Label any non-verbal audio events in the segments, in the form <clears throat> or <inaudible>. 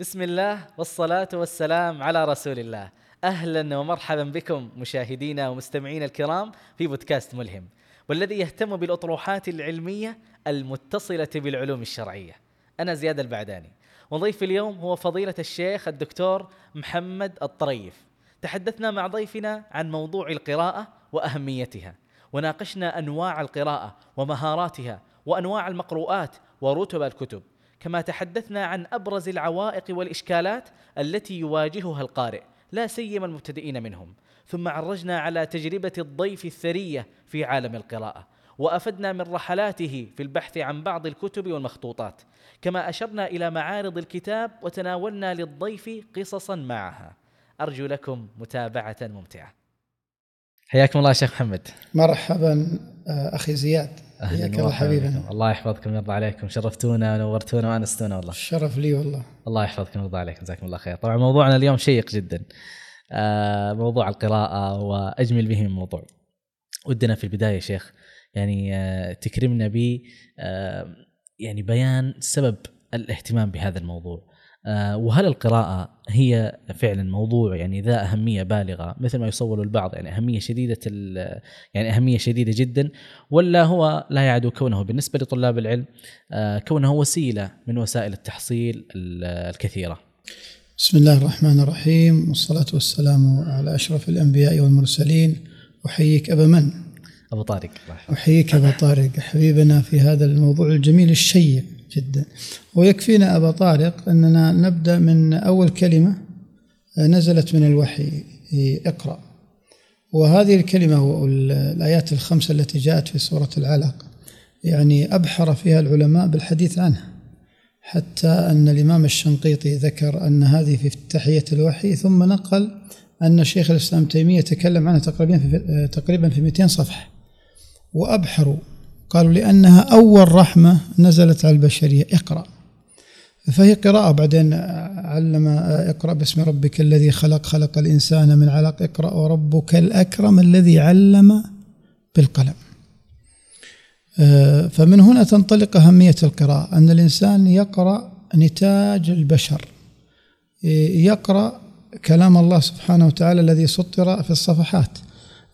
بسم الله والصلاة والسلام على رسول الله. أهلا ومرحبا بكم مشاهدينا ومستمعينا الكرام في بودكاست ملهم والذي يهتم بالأطروحات العلمية المتصلة بالعلوم الشرعية. أنا زياد البعداني. وضيف اليوم هو فضيلة الشيخ الدكتور محمد الطريف. تحدثنا مع ضيفنا عن موضوع القراءة وأهميتها وناقشنا أنواع القراءة ومهاراتها وأنواع المقروءات ورتب الكتب. كما تحدثنا عن أبرز العوائق والإشكالات التي يواجهها القارئ لا سيما المبتدئين منهم. ثم عرجنا على تجربة الضيف الثرية في عالم القراءة وأفدنا من رحلاته في البحث عن بعض الكتب والمخطوطات. كما أشرنا إلى معارض الكتاب وتناولنا للضيف قصصا معها. أرجو لكم متابعة ممتعة. حياكم الله شيخ محمد. مرحبا آه، أخي زياد. حياك الله حبيبنا الله يحفظكم ويرضى عليكم. شرفتونا ونورتونا وأنستونا والله. الشرف لي والله. الله يحفظكم ويرضى عليكم. جزاكم الله خير. طبعا موضوعنا اليوم شيق جدا. آه موضوع القراءة وأجمل به من موضوع. ودنا في البداية شيخ يعني آه تكرمنا ب آه يعني بيان سبب الاهتمام بهذا الموضوع. وهل القراءة هي فعلا موضوع يعني ذا أهمية بالغة؟ مثل ما يصور البعض يعني أهمية شديدة يعني أهمية شديدة جدا ولا هو لا يعدو كونه بالنسبة لطلاب العلم آه، كونه وسيلة من وسائل التحصيل الكثيرة؟ بسم الله الرحمن الرحيم والصلاة والسلام على أشرف الأنبياء والمرسلين. أحييك أبا من؟ أبو طارق أحييك أبا طارق. حبيبنا في هذا الموضوع الجميل الشيق. جدا. ويكفينا أبا طارق أننا نبدأ من أول كلمة نزلت من الوحي اقرأ. وهذه الكلمة والآيات الخمسة التي جاءت في سورة العلق. يعني أبحر فيها العلماء بالحديث عنها حتى أن الإمام الشنقيطي ذكر أن هذه في افتتاحية الوحي ثم نقل أن شيخ الإسلام تيمية تكلم عنها تقريبا في تقريبا في 200 صفحة. وأبحروا قالوا لأنها أول رحمة نزلت على البشرية. اقرأ. فهي قراءة. بعدين علم اقرأ باسم ربك الذي خلق خلق الإنسان من علق. اقرأ. وربك الأكرم الذي علم بالقلم. فمن هنا تنطلق أهمية القراءة. أن الإنسان يقرأ نتاج البشر. يقرأ كلام الله سبحانه وتعالى الذي سطر في الصفحات.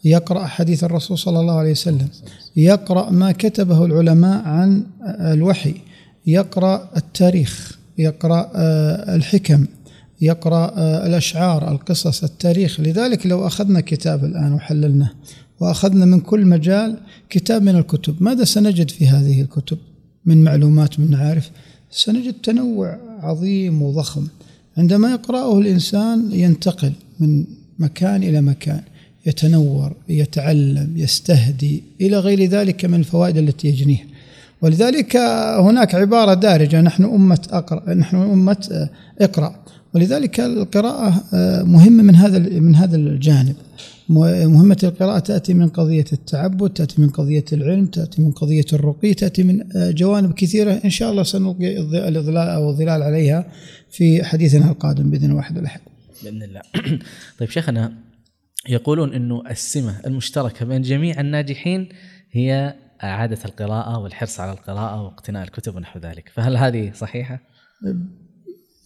يقرأ حديث الرسول صلى الله عليه وسلم. يقرأ ما كتبه العلماء عن الوحي. يقرأ التاريخ. يقرأ آه، الحكم. يقرأ آه، الأشعار القصص التاريخ. لذلك لو أخذنا كتاب الآن وحللناه وأخذنا من كل مجال كتاب من الكتب ماذا سنجد في هذه الكتب؟ من معلومات من معارف سنجد تنوع عظيم وضخم. عندما يقرأه الإنسان ينتقل من مكان إلى مكان. يتنور يتعلم يستهدي إلى غير ذلك من الفوائد التي يجنيها ولذلك هناك عبارة دارجة نحن أمة أقرأ نحن أمة اقرأ. ولذلك القراءة مهمة من هذا من هذا الجانب. مهمة القراءة تأتي من قضية التعبد تأتي من قضية العلم تأتي من قضية الرقي تأتي من جوانب كثيرة. إن شاء الله سنلقي الإضلال أو الظلال عليها في حديثنا القادم بإذن واحد الأحد. بإذن الله. <coughs> طيب شيخنا يقولون إنه السمة المشتركة بين جميع الناجحين هي إعادة القراءة والحرص على القراءة واقتناء الكتب ونحو ذلك، فهل هذه صحيحة؟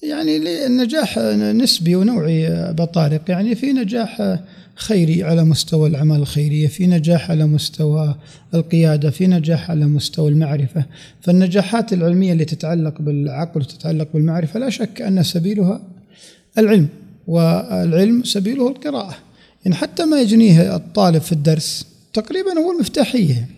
يعني النجاح نسبي ونوعي ابا طارق، يعني في نجاح خيري على مستوى الأعمال الخيرية، في نجاح على مستوى القيادة، في نجاح على مستوى المعرفة، فالنجاحات العلمية اللي تتعلق بالعقل وتتعلق بالمعرفة لا شك أن سبيلها العلم، والعلم سبيله القراءة. يعني حتى ما يجنيه الطالب في الدرس تقريبا هو المفتاحية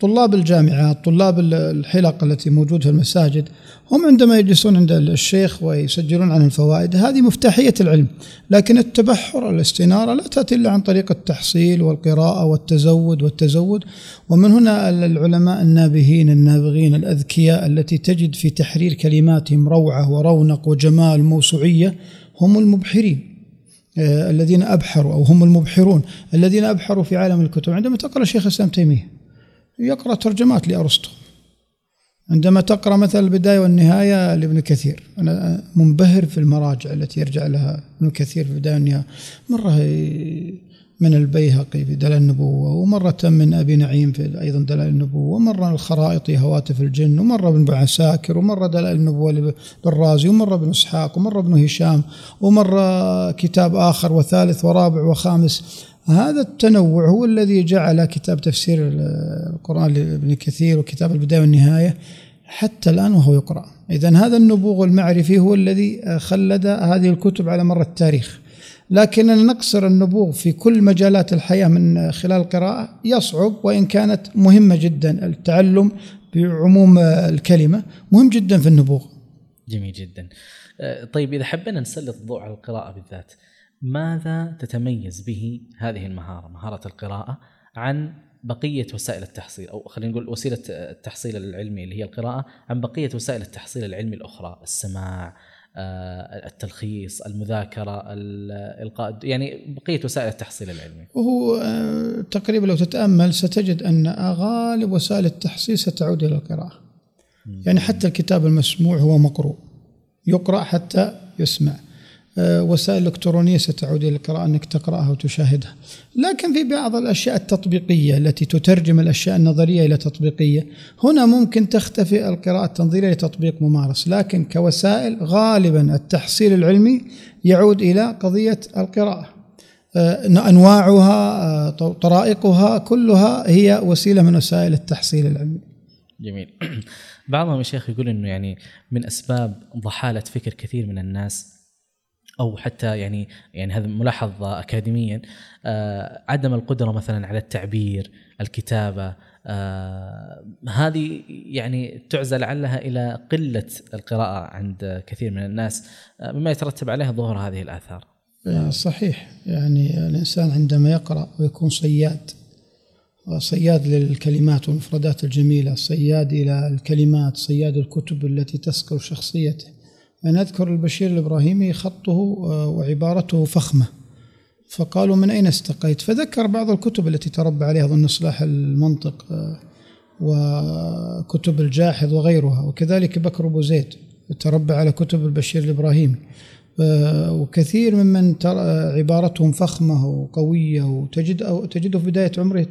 طلاب الجامعات طلاب الحلق التي موجودة في المساجد هم عندما يجلسون عند الشيخ ويسجلون عن الفوائد هذه مفتاحية العلم. لكن التبحر الاستنارة لا تأتي إلا عن طريق التحصيل والقراءة والتزود والتزود. ومن هنا العلماء النابهين النابغين الأذكياء التي تجد في تحرير كلماتهم روعة ورونق وجمال موسوعية هم المبحرين. الذين أبحروا أو هم المبحرون الذين أبحروا في عالم الكتب. عندما تقرأ شيخ الإسلام تيمية يقرأ ترجمات لأرسطو. عندما تقرأ مثلا البداية والنهاية لابن كثير. أنا منبهر في المراجع التي يرجع لها ابن كثير في البداية والنهاية. مرة من البيهقي في دلائل النبوة ومرة من أبي نعيم في أيضا دلائل النبوة ومرة الخرائطي هواتف الجن ومرة بن عساكر ومرة دلائل النبوة بالرازي ومرة بن إسحاق ومرة بن هشام ومرة كتاب آخر وثالث ورابع وخامس. هذا التنوع هو الذي جعل كتاب تفسير القرآن لابن كثير وكتاب البداية والنهاية حتى الآن وهو يقرأ. إذا هذا النبوغ المعرفي هو الذي خلد هذه الكتب على مر التاريخ. لكننا نقصر النبوغ في كل مجالات الحياة من خلال القراءة يصعب وإن كانت مهمة جدا. التعلم بعموم الكلمة مهم جدا في النبوغ. جميل جدا. أه، طيب إذا حبينا نسلط الضوء على القراءة بالذات ماذا تتميز به هذه المهارة مهارة القراءة عن بقية وسائل التحصيل؟ أو خلينا نقول وسيلة التحصيل العلمي اللي هي القراءة عن بقية وسائل التحصيل العلمي الأخرى السماع التلخيص المذاكرة الإلقاء يعني بقية وسائل التحصيل العلمي. وهو آه، تقريبا لو تتأمل ستجد أن غالب وسائل التحصيل ستعود إلى القراءة. يعني حتى الكتاب المسموع هو مقروء. يقرأ حتى يسمع. آه، وسائل إلكترونية ستعود إلى القراءة أنك تقرأها وتشاهدها. لكن في بعض الأشياء التطبيقية التي تترجم الأشياء النظرية إلى تطبيقية هنا ممكن تختفي القراءة التنظيرية لتطبيق ممارس. لكن كوسائل غالبا التحصيل العلمي يعود إلى قضية القراءة. آه، أنواعها آه، طرائقها كلها هي وسيلة من وسائل التحصيل العلمي. جميل. <clears throat> بعضهم يا شيخ يقول إنه يعني من أسباب ضحالة فكر كثير من الناس أو حتى يعني يعني هذا ملاحظ اكاديميا آه عدم القدرة مثلا على التعبير الكتابة آه هذه يعني تعزى لعلها إلى قلة القراءة عند كثير من الناس آه مما يترتب عليها ظهور هذه الآثار. صحيح. يعني الإنسان عندما يقرأ ويكون صياد صياد للكلمات والمفردات الجميلة صياد إلى الكلمات صياد الكتب التي تسكر شخصيته. أنا أذكر البشير الإبراهيمي خطه آه، وعبارته فخمة. فقالوا من أين استقيت؟ فذكر بعض الكتب التي تربى عليها أظن إصلاح المنطق آه، وكتب الجاحظ وغيرها وكذلك بكر أبو زيد تربى على كتب البشير الإبراهيمي. آه، وكثير ممن عبارتهم فخمة وقوية وتجد أو تجده في بداية عمره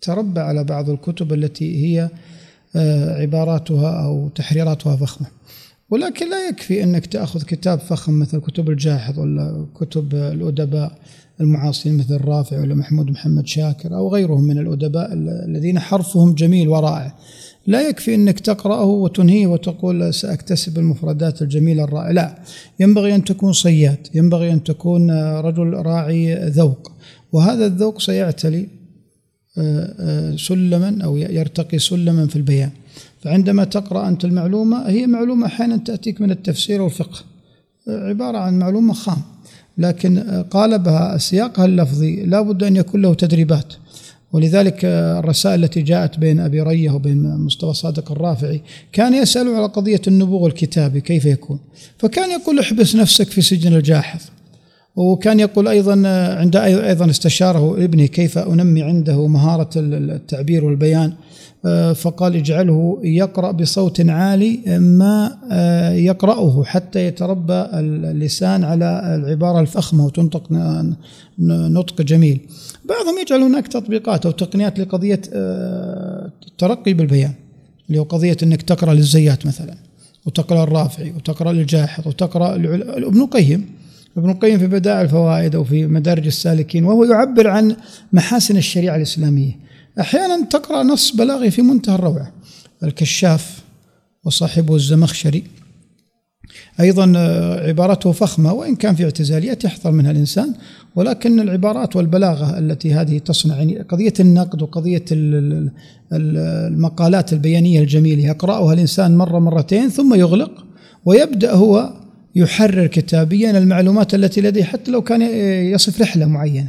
تربى على بعض الكتب التي هي عباراتها أو تحريراتها فخمة. ولكن لا يكفي أنك تأخذ كتاب فخم مثل كتب الجاحظ ولا كتب الأدباء المعاصرين مثل الرافع ولا محمود محمد شاكر أو غيرهم من الأدباء الذين حرفهم جميل ورائع. لا يكفي أنك تقرأه وتنهيه وتقول سأكتسب المفردات الجميلة الرائعة، لا ينبغي أن تكون صياد، ينبغي أن تكون رجل راعي ذوق، وهذا الذوق سيعتلي آه، آه، سلما أو يرتقي سلما في البيان. فعندما تقرأ أنت المعلومة هي معلومة أحيانا تأتيك من التفسير والفقه. عبارة عن معلومة خام. لكن قالبها سياقها اللفظي لا بد أن يكون له تدريبات. ولذلك الرسائل التي جاءت بين أبي رية وبين مصطفى صادق الرافعي كان يسأل على قضية النبوغ الكتابي كيف يكون. فكان يقول احبس نفسك في سجن الجاحظ. وكان يقول أيضا عند أيضا استشاره ابني كيف أنمي عنده مهارة التعبير والبيان؟ آه، فقال اجعله يقرأ بصوت عالي ما آه، يقرأه حتى يتربى اللسان على العبارة الفخمة وتنطق نطق جميل. بعضهم يجعل هناك تطبيقات أو تقنيات لقضية آه، الترقي بالبيان اللي هو قضية أنك تقرأ للزيات مثلا وتقرأ الرافعي وتقرأ للجاحظ وتقرأ ابن القيم. ابن القيم في بدائع الفوائد أو في مدارج السالكين وهو يعبر عن محاسن الشريعة الإسلامية. أحيانا تقرأ نص بلاغي في منتهى الروعة. الكشاف وصاحبه الزمخشري. أيضا آه، عبارته فخمة وإن كان في اعتزاليات يحذر منها الإنسان. ولكن العبارات والبلاغة التي هذه تصنع يعني قضية النقد وقضية المقالات البيانية الجميلة يقرأها الإنسان مرة مرتين ثم يغلق ويبدأ هو يحرر كتابيا المعلومات التي لديه حتى لو كان يصف رحلة معينة.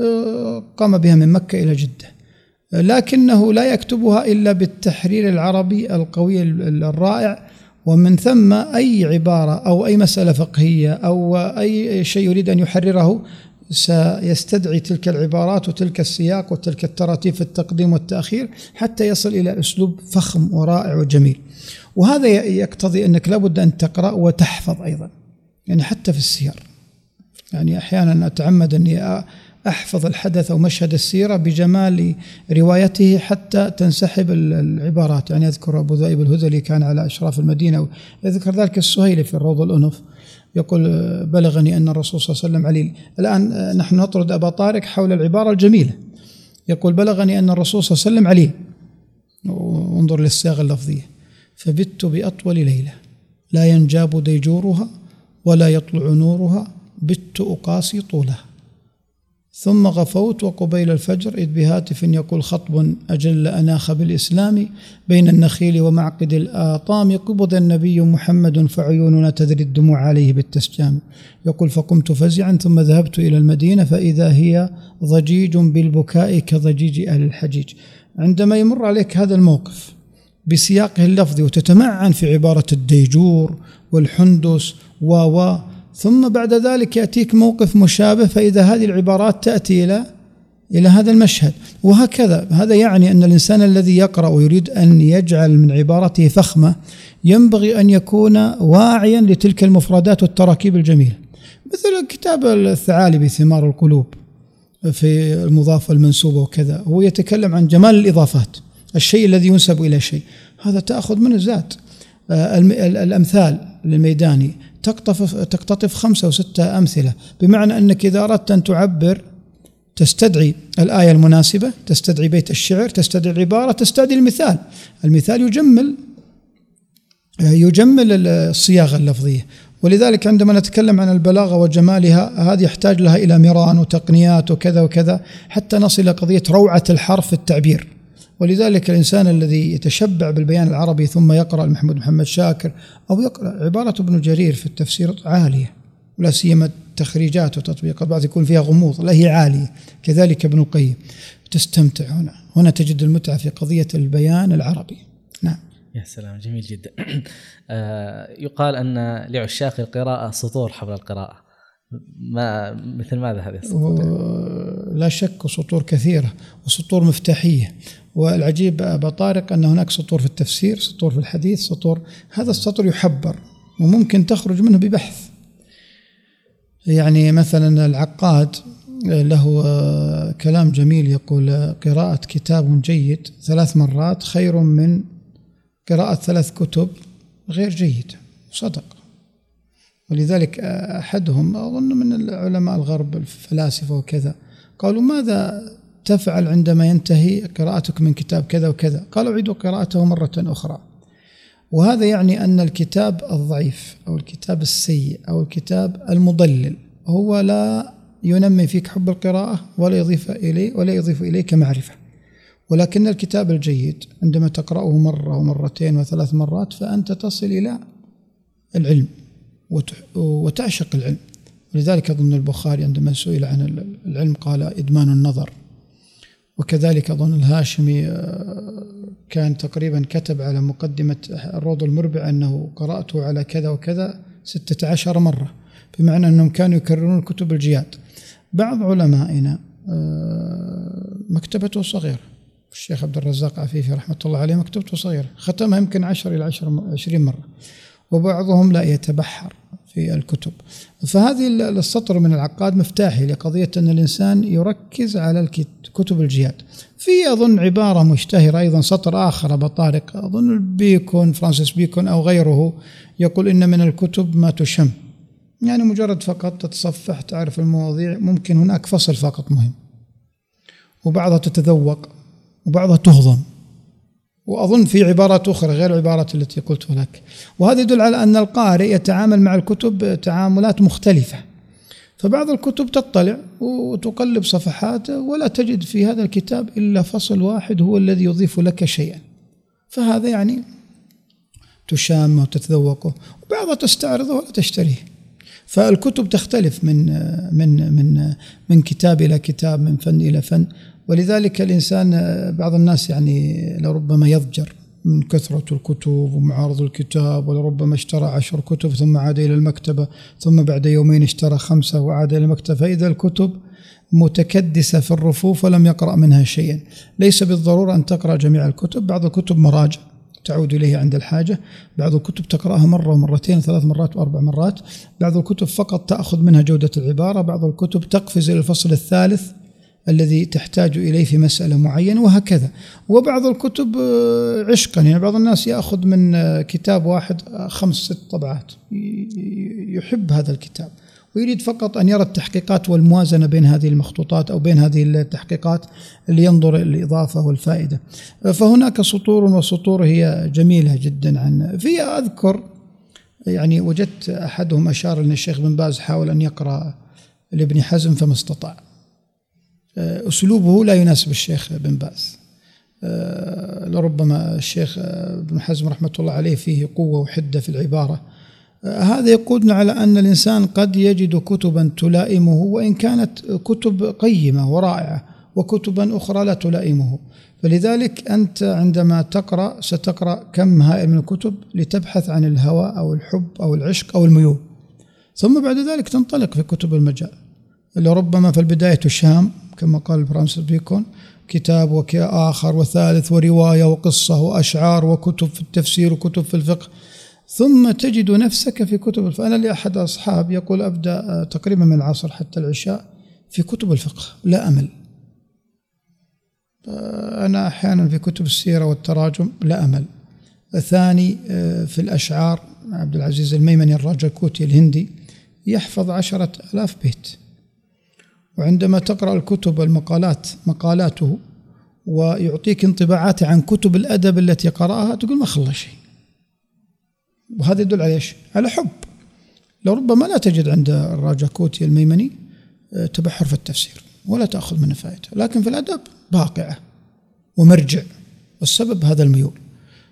آه، قام بها من مكة إلى جدة. لكنه لا يكتبها إلا بالتحرير العربي القوي الرائع. ومن ثم أي عبارة أو أي مسألة فقهية أو أي شيء يريد أن يحرره سيستدعي تلك العبارات وتلك السياق وتلك التراتيب في التقديم والتأخير حتى يصل إلى أسلوب فخم ورائع وجميل. وهذا يقتضي أنك لابد أن تقرأ وتحفظ أيضا. يعني حتى في السير. يعني أحيانا أتعمد أني أحفظ الحدث أو مشهد السيرة بجمال روايته حتى تنسحب العبارات يعني أذكر أبو ذئب الهذلي كان على أشراف المدينة يذكر ذلك السهيلي في الروض الأنف يقول بلغني أن الرسول صلى الله عليه وسلم عليل الآن نحن نطرد أبا طارق حول العبارة الجميلة يقول بلغني أن الرسول صلى الله عليه وسلم عليل وانظر للصياغة اللفظية فبت بأطول ليلة. لا ينجاب ديجورها ولا يطلع نورها بت أقاسي طولها ثم غفوت وقبيل الفجر إذ بهاتف يقول خطب أجل أناخ بالإسلام بين النخيل ومعقد الآطام. قبض النبي محمد فعيوننا تذري الدموع عليه بالتسجام. يقول فقمت فزعا ثم ذهبت إلى المدينة فإذا هي ضجيج بالبكاء كضجيج أهل الحجيج. عندما يمر عليك هذا الموقف بسياقه اللفظي وتتمعن في عبارة الديجور والحندس و ثم بعد ذلك يأتيك موقف مشابه فإذا هذه العبارات تأتي إلى إلى هذا المشهد. وهكذا هذا يعني أن الإنسان الذي يقرأ ويريد أن يجعل من عبارته فخمة ينبغي أن يكون واعيا لتلك المفردات والتراكيب الجميلة. مثل كتاب الثعالبي ثمار القلوب في المضافة المنسوبة وكذا هو يتكلم عن جمال الإضافات. الشيء الذي ينسب إلى شيء. هذا تأخذ منه الذات. آه، الأمثال للميداني تقطف تقتطف خمسة أو ستة أمثلة. بمعنى أنك إذا أردت أن تعبر تستدعي الآية المناسبة تستدعي بيت الشعر تستدعي العبارة تستدعي المثال. المثال يجمل يجمل الصياغة اللفظية. ولذلك عندما نتكلم عن البلاغة وجمالها هذه يحتاج لها إلى مران وتقنيات وكذا وكذا حتى نصل إلى قضية روعة الحرف في التعبير. ولذلك الإنسان الذي يتشبع بالبيان العربي ثم يقرأ محمد محمد شاكر أو يقرأ عبارة ابن جرير في التفسير عالية ولا سيما التخريجات وتطبيقات بعض يكون فيها غموض لا هي عالية. كذلك ابن القيم تستمتع هنا. هنا تجد المتعة في قضية البيان العربي. نعم. يا سلام جميل جدا. <clears throat> آه، يقال أن لعشاق القراءة سطور حول القراءة. ما مثل ماذا هذه السطور؟ لا شك سطور كثيرة وسطور مفتاحية. والعجيب أبا طارق أن هناك سطور في التفسير سطور في الحديث سطور هذا السطر يحبر وممكن تخرج منه ببحث. يعني مثلا العقاد له كلام جميل يقول قراءة كتاب جيد ثلاث مرات خير من قراءة ثلاث كتب غير جيدة صدق. ولذلك أحدهم أظن من العلماء الغرب الفلاسفة وكذا قالوا ماذا تفعل عندما ينتهي قراءتك من كتاب كذا وكذا؟ قال أعيد قراءته مرة أخرى. وهذا يعني أن الكتاب الضعيف أو الكتاب السيء أو الكتاب المضلل هو لا ينمي فيك حب القراءة ولا يضيف إليه ولا يضيف إليك معرفة. ولكن الكتاب الجيد عندما تقرأه مرة ومرتين وثلاث مرات فأنت تصل إلى العلم. وتعشق العلم. ولذلك أظن البخاري عندما سئل عن العلم قال إدمان النظر. وكذلك أظن الهاشمي آه، كان تقريبا كتب على مقدمة الروض المربع أنه قرأته على كذا وكذا ستة عشر مرة بمعنى أنهم كانوا يكررون كتب الجياد. بعض علمائنا آه، مكتبته صغيرة. الشيخ عبد الرزاق عفيفي رحمة الله عليه مكتبته صغيرة ختمها يمكن عشر إلى عشر عشرين مرة. وبعضهم لا يتبحر في الكتب. فهذه السطر من العقاد مفتاحي لقضية أن الإنسان يركز على كتب الجهاد. في أظن عبارة مشتهرة أيضا سطر آخر بطارق أظن بيكون فرانسيس بيكون أو غيره يقول إن من الكتب ما تشم. يعني مجرد فقط تتصفح تعرف المواضيع ممكن هناك فصل فقط مهم. وبعضها تتذوق وبعضها تهضم. وأظن في عبارات أخرى غير العبارات التي قلت لك وهذا يدل على أن القارئ يتعامل مع الكتب تعاملات مختلفة. فبعض الكتب تطلع وتقلب صفحاته ولا تجد في هذا الكتاب إلا فصل واحد هو الذي يضيف لك شيئا. فهذا يعني تشامه وتتذوقه. وبعضها تستعرضه ولا تشتريه. فالكتب تختلف من من من من كتاب إلى كتاب من فن إلى فن. ولذلك الإنسان بعض الناس يعني لربما يضجر من كثرة الكتب ومعارض الكتاب ولربما اشترى عشر كتب ثم عاد إلى المكتبة ثم بعد يومين اشترى خمسة وعاد إلى المكتبة. فإذا الكتب متكدسة في الرفوف ولم يقرأ منها شيئا. ليس بالضرورة أن تقرأ جميع الكتب. بعض الكتب مراجع تعود إليه عند الحاجة. بعض الكتب تقرأها مرة ومرتين ثلاث مرات وأربع مرات. بعض الكتب فقط تأخذ منها جودة العبارة. بعض الكتب تقفز إلى الفصل الثالث الذي تحتاج إليه في مسألة معينة وهكذا. وبعض الكتب آه، عشقا. يعني بعض الناس يأخذ من آه، كتاب واحد آه، خمس ست طبعات. يحب هذا الكتاب. ويريد فقط أن يرى التحقيقات والموازنة بين هذه المخطوطات أو بين هذه التحقيقات لينظر الإضافة والفائدة. فهناك سطور وسطور هي جميلة جدا عن. في أذكر يعني وجدت أحدهم أشار أن الشيخ بن باز حاول أن يقرأ لابن حزم فما استطاع. أسلوبه لا يناسب الشيخ بن باز. لربما الشيخ ابن حزم رحمة الله عليه فيه قوة وحدة في العبارة. هذا يقودنا على أن الإنسان قد يجد كتبا تلائمه وإن كانت كتب قيمة ورائعة وكتبا أخرى لا تلائمه. فلذلك أنت عندما تقرأ ستقرأ كم هائل من الكتب لتبحث عن الهوى أو الحب أو العشق أو الميول. ثم بعد ذلك تنطلق في كتب المجال. لربما في البداية شام كما قال فرانسيس بيكون كتاب وآخر وثالث ورواية وقصة وأشعار وكتب في التفسير وكتب في الفقه. ثم تجد نفسك في كتب الفقه. أنا لأحد أصحاب يقول أبدأ آه، تقريبا من العصر حتى العشاء في كتب الفقه. لا أمل. آه، أنا أحيانا في كتب السيرة والتراجم لا أمل. الثاني آه، في الأشعار عبد العزيز الميمني الراجكوتي الهندي يحفظ عشرة ألاف بيت. وعندما تقرأ الكتب المقالات مقالاته ويعطيك انطباعات عن كتب الأدب التي قرأها تقول ما خلى شيء. وهذا يدل على إيش؟ على حب. لربما لا تجد عند الراجاكوتي الميمني آه، تبحر في التفسير ولا تأخذ منه فائدة لكن في الأدب باقعة ومرجع والسبب هذا الميول.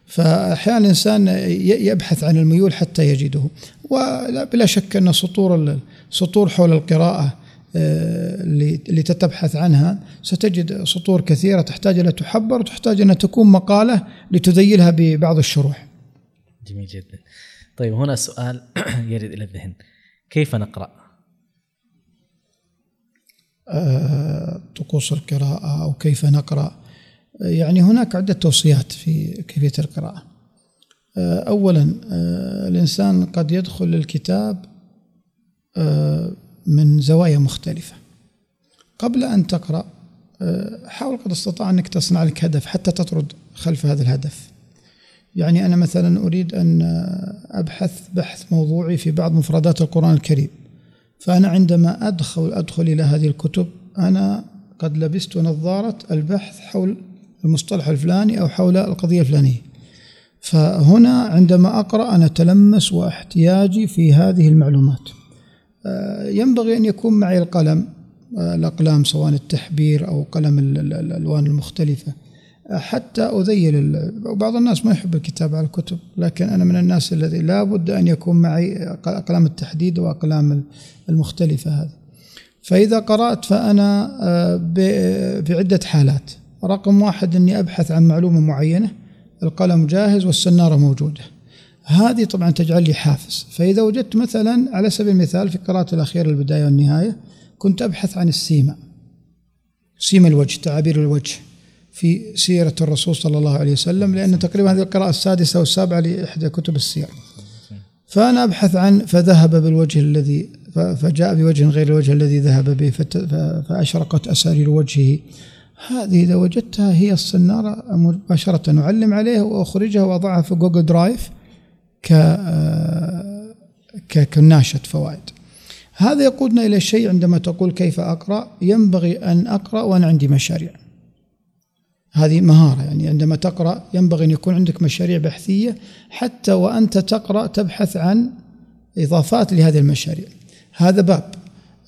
فأحيانا الإنسان يبحث عن الميول حتى يجده. وبلا شك أن سطور سطور حول القراءة آه، اللي تتبحث عنها ستجد سطور كثيرة تحتاج أن تحبر وتحتاج أن تكون مقالة لتذيلها ببعض الشروح. جميل جدا. طيب هنا سؤال <clears throat> يرد إلى الذهن. كيف نقرأ؟ آه، طقوس القراءة أو كيف نقرأ؟ يعني هناك عدة توصيات في كيفية القراءة. آه، أولا آه، الإنسان قد يدخل الكتاب من زوايا مختلفة. قبل أن تقرأ حاول قد استطاع أنك تصنع لك هدف حتى تطرد خلف هذا الهدف. يعني أنا مثلا أريد أن أبحث بحث موضوعي في بعض مفردات القرآن الكريم. فأنا عندما أدخل أدخل إلى هذه الكتب أنا قد لبست نظارة البحث حول المصطلح الفلاني أو حول القضية الفلانية. فهنا عندما أقرأ أنا أتلمس واحتياجي في هذه المعلومات. آه، ينبغي أن يكون معي القلم الأقلام سواء التحبير أو قلم الألوان المختلفة. حتى أذيل وبعض الناس ما يحب الكتابة على الكتب لكن أنا من الناس الذي لا بد أن يكون معي أقلام التحديد وأقلام المختلفة هذه. فإذا قرأت فأنا آه، بعدة حالات. رقم واحد أني أبحث عن معلومة معينة القلم جاهز والسنارة موجودة. هذه طبعا تجعل لي حافز. فإذا وجدت مثلا على سبيل المثال في قراءة الأخيرة البداية والنهاية كنت أبحث عن السيمة. سيمياء الوجه تعابير الوجه في سيرة الرسول صلى الله عليه وسلم لأن تقريبا هذه القراءة السادسة والسابعة لإحدى كتب السير. فأنا أبحث عن فذهب بالوجه الذي فجاء بوجه غير الوجه الذي ذهب به فأشرقت أسارير وجهه. هذه إذا وجدتها هي الصنارة مباشرة أعلم عليها وأخرجها وأضعها في Google Drive ك كناشة فوائد. هذا يقودنا إلى شيء عندما تقول كيف أقرأ. ينبغي أن أقرأ وأنا عندي مشاريع. هذه مهارة يعني عندما تقرأ ينبغي أن يكون عندك مشاريع بحثية حتى وأنت تقرأ تبحث عن إضافات لهذه المشاريع. هذا باب.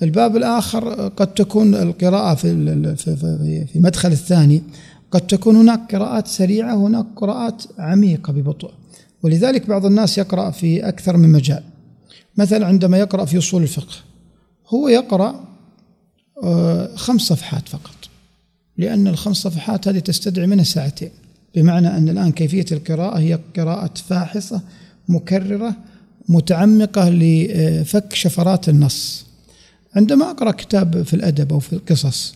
الباب الآخر قد تكون القراءة في في مدخل الثاني. قد تكون هناك قراءات سريعة وهناك قراءات عميقة ببطء. ولذلك بعض الناس يقرأ في أكثر من مجال. مثلا عندما يقرأ في أصول الفقه هو يقرأ آه، خمس صفحات فقط لأن الخمس صفحات هذه تستدعي منها ساعتين بمعنى أن الآن كيفية القراءة هي قراءة فاحصة مكررة متعمقة لفك شفرات النص. عندما أقرأ كتاب في الأدب أو في القصص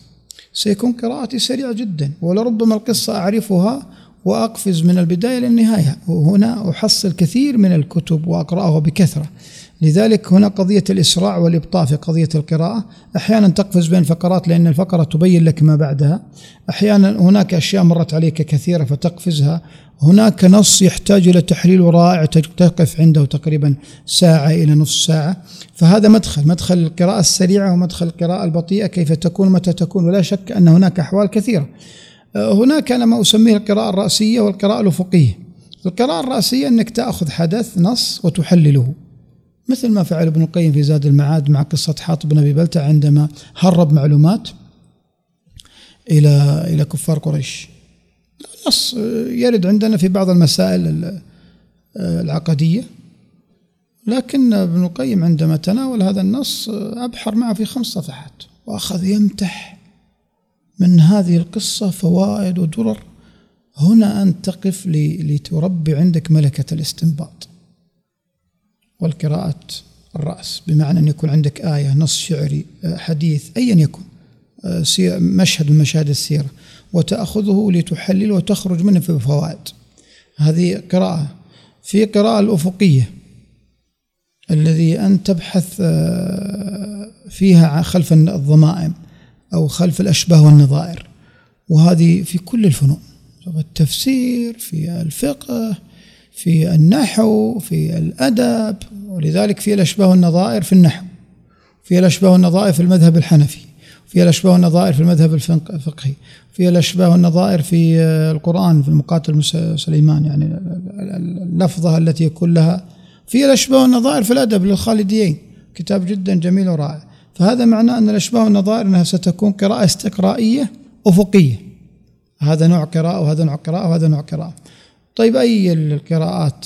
سيكون قراءتي سريعة جدا ولربما القصة أعرفها وأقفز من البداية للنهاية. وهنا أحصل كثير من الكتب وأقرأها بكثرة. لذلك هنا قضية الإسراع والإبطاء في قضية القراءة. أحيانا تقفز بين الفقرات لأن الفقرة تبين لك ما بعدها. أحيانا هناك أشياء مرت عليك كثيرة فتقفزها. هناك نص يحتاج إلى تحليل رائع تقف عنده تقريبا ساعة إلى نصف ساعة. فهذا مدخل مدخل القراءة السريعة ومدخل القراءة البطيئة كيف تكون متى تكون. ولا شك أن هناك أحوال كثيرة. هناك أنا ما أسميه القراءة الرأسية والقراءة الأفقية. القراءة الرأسية أنك تأخذ حدث نص وتحلله. مثل ما فعل ابن القيم في زاد المعاد مع قصة حاطب بن أبي بلتع عندما هرب معلومات إلى إلى كفار قريش. نص يرد عندنا في بعض المسائل العقدية. لكن ابن القيم عندما تناول هذا النص أبحر معه في خمس صفحات وأخذ يمتح. من هذه القصة فوائد ودرر. هنا أنت تقف لتربي عندك ملكة الاستنباط والقراءة الرأس بمعنى أن يكون عندك آية نص شعري حديث أيا يكن مشهد من مشاهد السيرة وتأخذه لتحلل وتخرج منه في فوائد. هذه قراءة. في قراءة الأفقية الذي أن تبحث آه، فيها خلف الضمائم. أو خلف الأشباه والنظائر. وهذه في كل الفنون في التفسير في الفقه في النحو في الأدب ولذلك في الأشباه والنظائر في النحو في الأشباه والنظائر في المذهب الحنفي في الأشباه والنظائر في المذهب الفقهي في الأشباه والنظائر في القرآن في المقاتل سليمان يعني اللفظة التي يكون لها. في الأشباه والنظائر في الأدب للخالديين كتاب جدا جميل ورائع. فهذا معناه أن الأشباه والنظائر أنها ستكون قراءة استقرائية أفقية. هذا نوع قراءة وهذا نوع قراءة وهذا نوع قراءة. طيب أي القراءات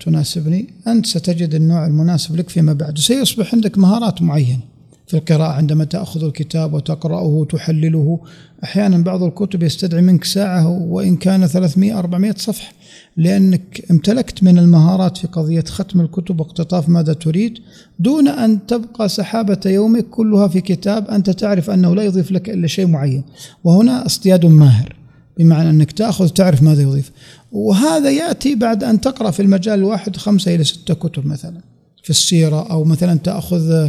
تناسبني؟ أنت ستجد النوع المناسب لك فيما بعد. سيصبح عندك مهارات معينة في القراءة عندما تأخذ الكتاب وتقرأه وتحلله. أحيانا بعض الكتب يستدعي منك ساعة وإن كان 300 400 صفحة. لأنك امتلكت من المهارات في قضية ختم الكتب واقتطاف ماذا تريد دون أن تبقى سحابة يومك كلها في كتاب أنت تعرف أنه لا يضيف لك إلا شيء معين. وهنا اصطياد ماهر بمعنى أنك تأخذ تعرف ماذا يضيف. وهذا يأتي بعد أن تقرأ في المجال الواحد خمسة إلى ستة كتب مثلا في السيرة أو مثلا تأخذ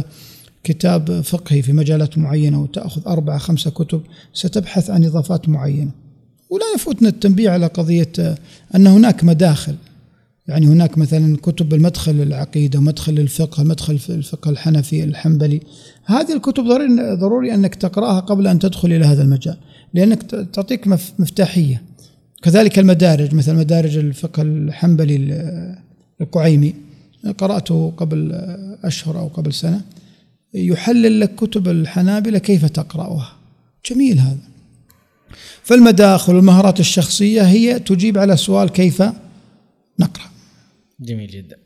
كتاب فقهي في مجالات معينة وتأخذ أربعة خمسة كتب ستبحث عن إضافات معينة. ولا يفوتنا التنبيه على قضية أن هناك مداخل. يعني هناك مثلا كتب المدخل للعقيدة مدخل للفقه مدخل الفقه الحنفي الحنبلي. هذه الكتب ضروري, ضروري أنك تقرأها قبل أن تدخل إلى هذا المجال لأنك تعطيك مفتاحية. كذلك المدارج مثل مدارج الفقه الحنبلي القعيمي. قرأته قبل أشهر أو قبل سنة. يحلل لك كتب الحنابلة كيف تقرأها. جميل هذا. فالمداخل والمهارات الشخصية هي تجيب على سؤال كيف نقرأ. جميل جدا.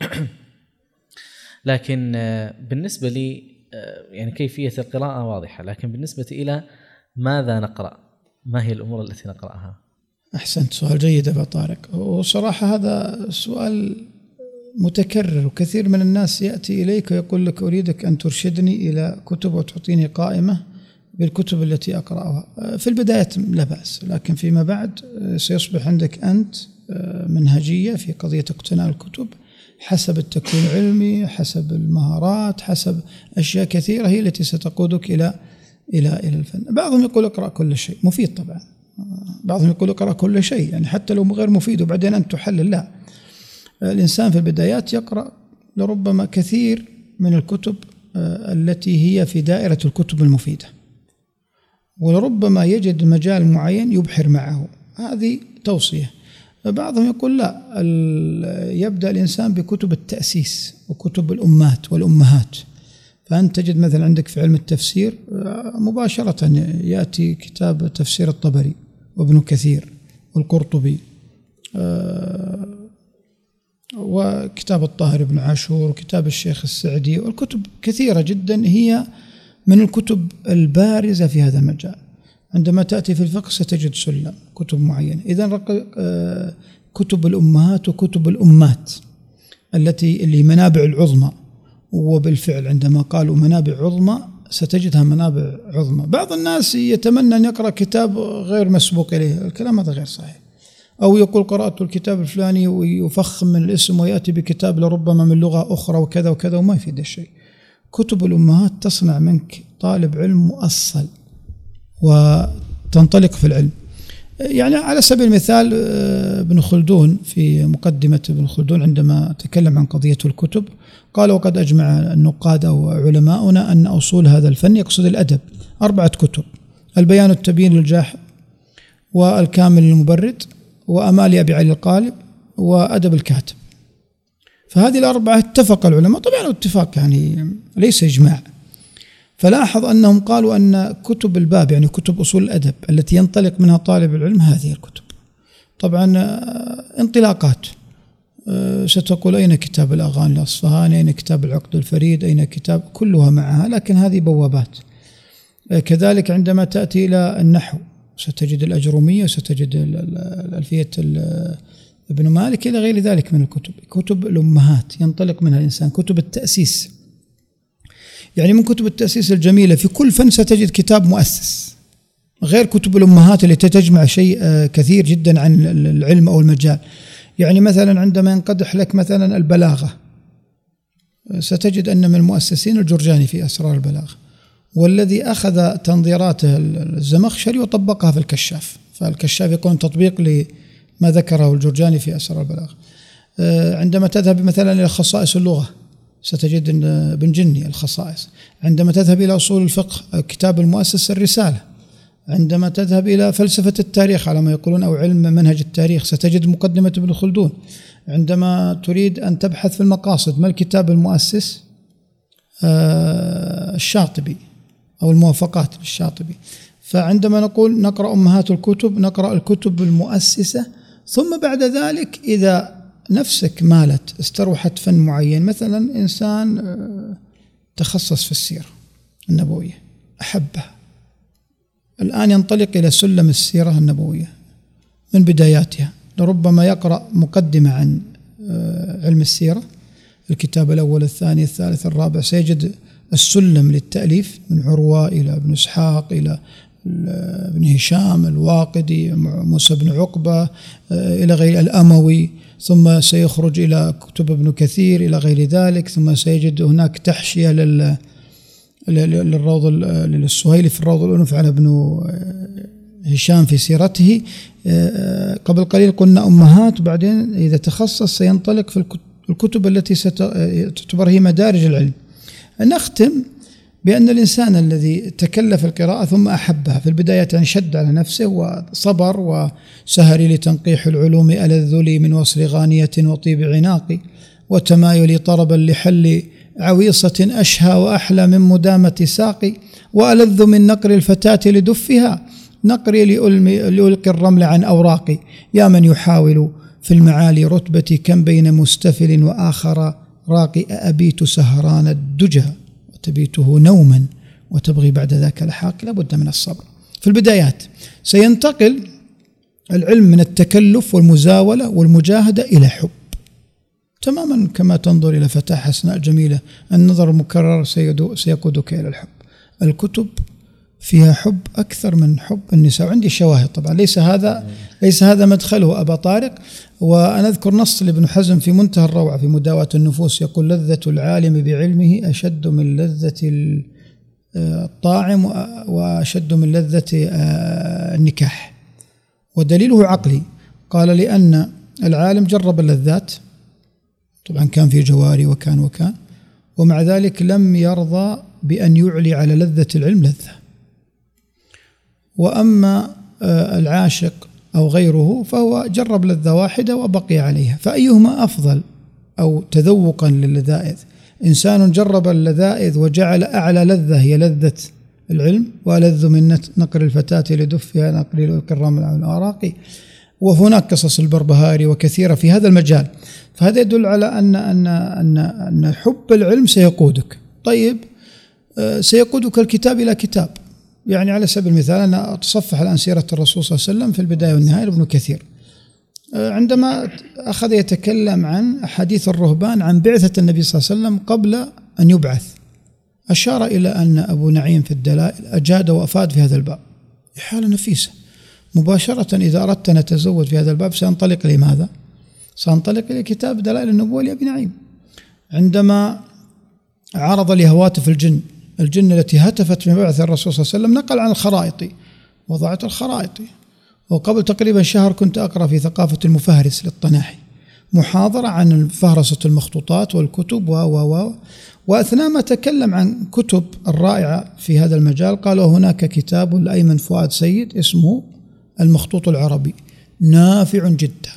لكن آه، بالنسبة لي آه، يعني كيفية القراءة واضحة لكن بالنسبة إلى ماذا نقرأ؟ ما هي الأمور التي نقرأها؟ أحسنت سؤال جيد أبا طارق. وصراحة هذا سؤال متكرر وكثير من الناس يأتي إليك ويقول لك أريدك أن ترشدني إلى كتب وتعطيني قائمة. بالكتب التي أقرأها. في البداية لا بأس لكن فيما بعد سيصبح عندك أنت منهجية في قضية اقتناء الكتب حسب التكوين العلمي حسب المهارات حسب أشياء كثيرة هي التي ستقودك إلى إلى إلى الفن. بعضهم يقول اقرأ كل شيء مفيد طبعا. بعضهم يقول اقرأ كل شيء يعني حتى لو غير مفيد وبعدين أنت تحلل لا. الإنسان في البدايات يقرأ لربما كثير من الكتب آه، التي هي في دائرة الكتب المفيدة. ولربما يجد مجال معين يبحر معه. هذه توصية. بعضهم يقول لا يبدأ الإنسان بكتب التأسيس وكتب الأمات والأمهات. فأنت تجد مثلا عندك في علم التفسير آه، مباشرة يأتي كتاب تفسير الطبري وابن كثير والقرطبي آه، وكتاب الطاهر بن عاشور وكتاب الشيخ السعدي والكتب كثيرة جدا هي من الكتب البارزة في هذا المجال. عندما تأتي في الفقه ستجد سلم كتب معينة. إذا آه، كتب الأمهات وكتب الأمات التي اللي منابع العظمى. وبالفعل عندما قالوا منابع عظمى ستجدها منابع عظمى. بعض الناس يتمنى أن يقرأ كتاب غير مسبوق إليه. الكلام هذا غير صحيح. أو يقول قرأت الكتاب الفلاني ويفخم من الاسم ويأتي بكتاب لربما من لغة أخرى وكذا وكذا وما يفيد الشيء. كتب الأمهات تصنع منك طالب علم مؤصل وتنطلق في العلم. يعني على سبيل المثال آه، ابن خلدون في مقدمة ابن خلدون عندما تكلم عن قضية الكتب قال وقد أجمع النقاد أو علماؤنا أن أصول هذا الفن يقصد الأدب أربعة كتب البيان التبيين للجاح والكامل المبرد وأمالي أبي علي القالب وأدب الكاتب. فهذه الأربعة اتفق العلماء. طبعا اتفاق يعني ليس إجماع. فلاحظ أنهم قالوا أن كتب الباب يعني كتب أصول الأدب التي ينطلق منها طالب العلم هذه الكتب. طبعا آه، انطلاقات. آه، ستقول أين كتاب الأغاني الأصفهاني؟ أين كتاب العقد الفريد؟ أين كتاب؟ كلها معها لكن هذه بوابات. آه، كذلك عندما تأتي إلى النحو ستجد الأجرومية وستجد الألفية ابن مالك إلى غير ذلك من الكتب. كتب الأمهات ينطلق منها الإنسان. كتب التأسيس. يعني من كتب التأسيس الجميلة في كل فن ستجد كتاب مؤسس. غير كتب الأمهات التي تجمع شيء آه، كثير جدا عن العلم أو المجال. يعني مثلا عندما ينقدح لك مثلا البلاغة ستجد أن من المؤسسين الجرجاني في أسرار البلاغة والذي أخذ تنظيراته الزمخشري وطبقها في الكشاف. فالكشاف يكون تطبيق لما ذكره الجرجاني في أسرار البلاغة. آه، عندما تذهب مثلا إلى خصائص اللغة ستجد ابن جني الخصائص. عندما تذهب إلى أصول الفقه كتاب المؤسس الرسالة. عندما تذهب إلى فلسفة التاريخ على ما يقولون أو علم منهج التاريخ ستجد مقدمة ابن خلدون. عندما تريد أن تبحث في المقاصد ما الكتاب المؤسس؟ آه الشاطبي أو الموافقات للشاطبي. فعندما نقول نقرأ أمهات الكتب نقرأ الكتب المؤسسة ثم بعد ذلك إذا نفسك مالت استروحت فن معين مثلا إنسان آه، تخصص في السيرة النبوية أحبها الآن ينطلق إلى سلم السيرة النبوية من بداياتها. لربما يقرأ مقدمة عن آه، علم السيرة الكتاب الأول الثاني الثالث الرابع. سيجد السلم للتأليف من عروة إلى ابن إسحاق إلى ابن هشام الواقدي موسى بن عقبة آه، إلى غير الأموي ثم سيخرج إلى كتب ابن كثير إلى غير ذلك ثم سيجد هناك تحشية لل للروض للسهيلي في الروض الأنف على ابن آه، هشام في سيرته. آه، قبل قليل قلنا أمهات بعدين إذا تخصص سينطلق في الكتب التي ستعتبر هي مدارج العلم. نختم بأن الإنسان الذي تكلف القراءة ثم أحبها في البداية يعني شد على نفسه وصبر وسهر لتنقيح العلوم ألذ لي من وصل غانية وطيب عناقي وتمايل طربا لحل عويصة أشهى وأحلى من مدامة ساقي وألذ من نقر الفتاة لدفها نقري لألقي الرمل عن أوراقي. يا من يحاول في المعالي رتبتي كم بين مستفل وآخر راقي أبيت سهران الدجى؟ وتبيته نوما وتبغي بعد ذاك الحاق لابد من الصبر. في البدايات سينتقل العلم من التكلف والمزاولة والمجاهدة إلى حب. تماما كما تنظر إلى فتاة حسناء جميلة النظر المكرر سيقودك إلى الحب. الكتب فيها حب أكثر من حب النساء. وعندي شواهد طبعا ليس هذا ليس هذا مدخله أبا طارق. وأنا أذكر نص لابن حزم في منتهى الروعة في مداواة النفوس يقول لذة العالم بعلمه أشد من لذة الطاعم وأشد من لذة آه، النكاح. ودليله عقلي قال لأن العالم جرب اللذات طبعا كان في جواري وكان وكان ومع ذلك لم يرضى بأن يعلي على لذة العلم لذة. وأما آه، العاشق أو غيره فهو جرب لذة واحدة وبقي عليها. فأيهما أفضل؟ أو تذوقا للذائذ. إنسان جرب اللذائذ وجعل أعلى لذة هي لذة العلم وألذ من نقر الفتاة لدفها نقر الكرام الأوراق وهناك قصص البربهاري وكثيرة في هذا المجال. فهذا يدل على أن أن أن أن حب العلم سيقودك. طيب آه، سيقودك الكتاب إلى كتاب. يعني على سبيل المثال أنا أتصفح الآن سيرة الرسول صلى الله عليه وسلم في البداية والنهاية لابن كثير. آه، عندما أخذ يتكلم عن أحاديث الرهبان عن بعثة النبي صلى الله عليه وسلم قبل أن يبعث أشار إلى أن أبو نعيم في الدلائل أجاد وأفاد في هذا الباب. حالة نفيسة. مباشرة إذا أردت أن أتزود في هذا الباب سأنطلق لماذا؟ سأنطلق إلى كتاب دلائل النبوة لأبي نعيم. عندما عرض لهواتف الجن الجن التي هتفت من بعث الرسول صلى الله عليه وسلم نقل عن الخرائط وضعت الخرائط. وقبل تقريبا شهر كنت أقرأ في ثقافة المفهرس للطناحي محاضرة عن فهرسة المخطوطات والكتب و و و وأثناء ما تكلم عن كتب الرائعة في هذا المجال قال هناك كتاب لأيمن فؤاد سيد اسمه المخطوط العربي نافع جدا.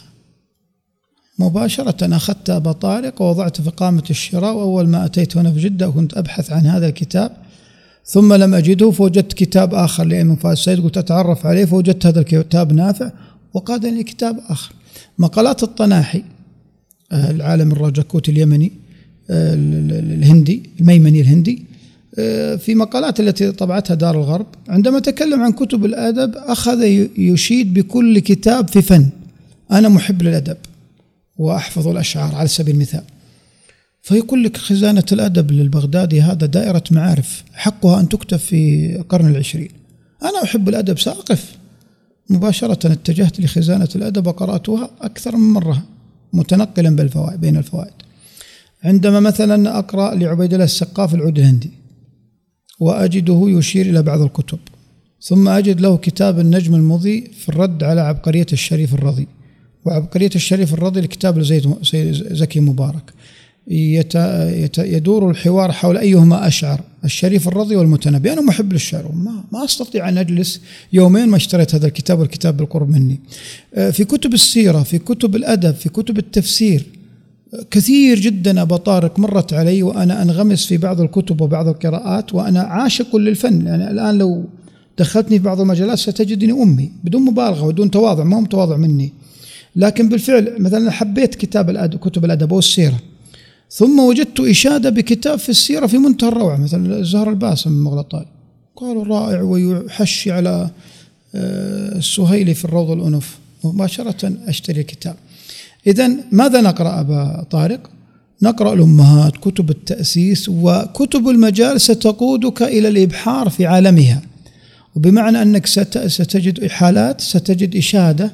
مباشرة أخذت أبا طارق ووضعت في قامة الشراء وأول ما أتيت هنا في جدة كنت أبحث عن هذا الكتاب. ثم لم أجده فوجدت كتاب آخر لأيمن فؤاد سيد قلت أتعرف عليه فوجدت هذا الكتاب نافع وقادني كتاب آخر. مقالات الطناحي آه، العالم الراجاكوت اليمني آه، الهندي الميمني الهندي آه، في مقالات التي طبعتها دار الغرب. عندما تكلم عن كتب الأدب أخذ يشيد بكل كتاب في فن. أنا محب للأدب. وأحفظ الأشعار على سبيل المثال. فيقول لك خزانة الأدب للبغدادي هذا دائرة معارف حقها أن تكتب في القرن العشرين. أنا أحب الأدب سأقف. مباشرة اتجهت لخزانة الأدب وقرأتها أكثر من مرة متنقلا بالفوائد بين الفوائد. عندما مثلا أقرأ لعبيد الله السقاف العود الهندي وأجده يشير إلى بعض الكتب ثم أجد له كتاب النجم المضي في الرد على عبقرية الشريف الرضي. وعبقرية الشريف الرضي لكتاب لزيد زكي مبارك. يدور الحوار حول أيهما أشعر الشريف الرضي والمتنبي. أنا محب للشعر ما, ما أستطيع أن أجلس يومين ما اشتريت هذا الكتاب والكتاب بالقرب مني. آه، في كتب السيرة في كتب الأدب في كتب التفسير كثير جدا أبا طارق مرت علي وأنا أنغمس في بعض الكتب وبعض القراءات وأنا عاشق للفن. يعني الآن لو دخلتني في بعض المجالات ستجدني أمي بدون مبالغة ودون تواضع ما هو متواضع مني. لكن بالفعل مثلا حبيت كتاب الأدب كتب الأدب والسيرة. ثم وجدت إشادة بكتاب في السيرة في منتهى الروعة مثلا الزهر الباسم المغلطاي قالوا رائع ويحشي على آه، السهيلي في الروض الأنف مباشرة أشتري الكتاب إذا ماذا نقرأ أبا طارق؟ نقرأ الأمهات كتب التأسيس وكتب المجال ستقودك إلى الإبحار في عالمها. وبمعنى أنك ستجد إحالات ستجد إشادة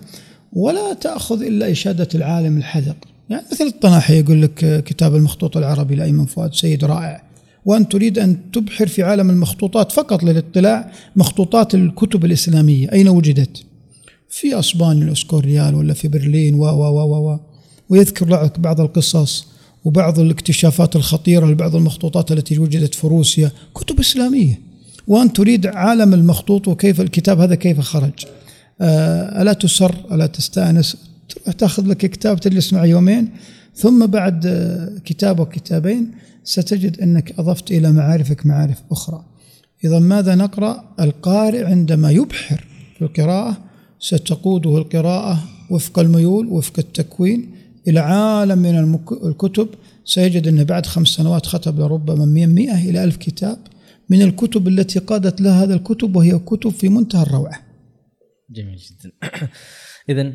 ولا تأخذ إلا إشادة العالم الحذق. يعني مثل الطناحي يقول لك كتاب المخطوط العربي لأيمن فؤاد سيد رائع. وأن تريد أن تبحر في عالم المخطوطات فقط للاطلاع مخطوطات الكتب الإسلامية. أين وجدت؟ في أسبانيا الأسكوريال ولا في برلين و و و و. ويذكر لك بعض القصص وبعض الاكتشافات الخطيرة لبعض المخطوطات التي وجدت في روسيا. كتب إسلامية. وأن تريد عالم المخطوط وكيف الكتاب هذا كيف خرج. آه، ألا تسر ألا تستأنس تروح تأخذ لك كتاب تجلس معه يومين ثم بعد كتاب وكتابين ستجد أنك أضفت إلى معارفك معارف أخرى. إذا ماذا نقرأ؟ القارئ عندما يبحر في القراءة ستقوده القراءة وفق الميول وفق التكوين إلى عالم من الكتب سيجد أن بعد خمس سنوات ختم لربما من 100 إلى ألف كتاب من الكتب التي قادت لها هذا الكتب وهي كتب في منتهى الروعة. جميل جدا. <coughs> اذا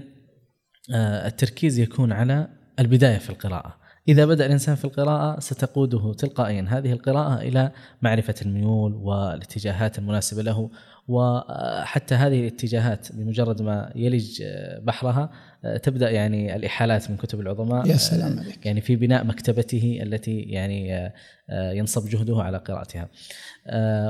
آه، التركيز يكون على البداية في القراءة إذا بدأ الإنسان في القراءة ستقوده تلقائيا هذه القراءة إلى معرفة الميول والاتجاهات المناسبة له وحتى هذه الاتجاهات بمجرد ما يلج بحرها تبدأ يعني الإحالات من كتب العظماء يا سلام عليك. يعني في بناء مكتبته التي يعني ينصب جهده على قراءتها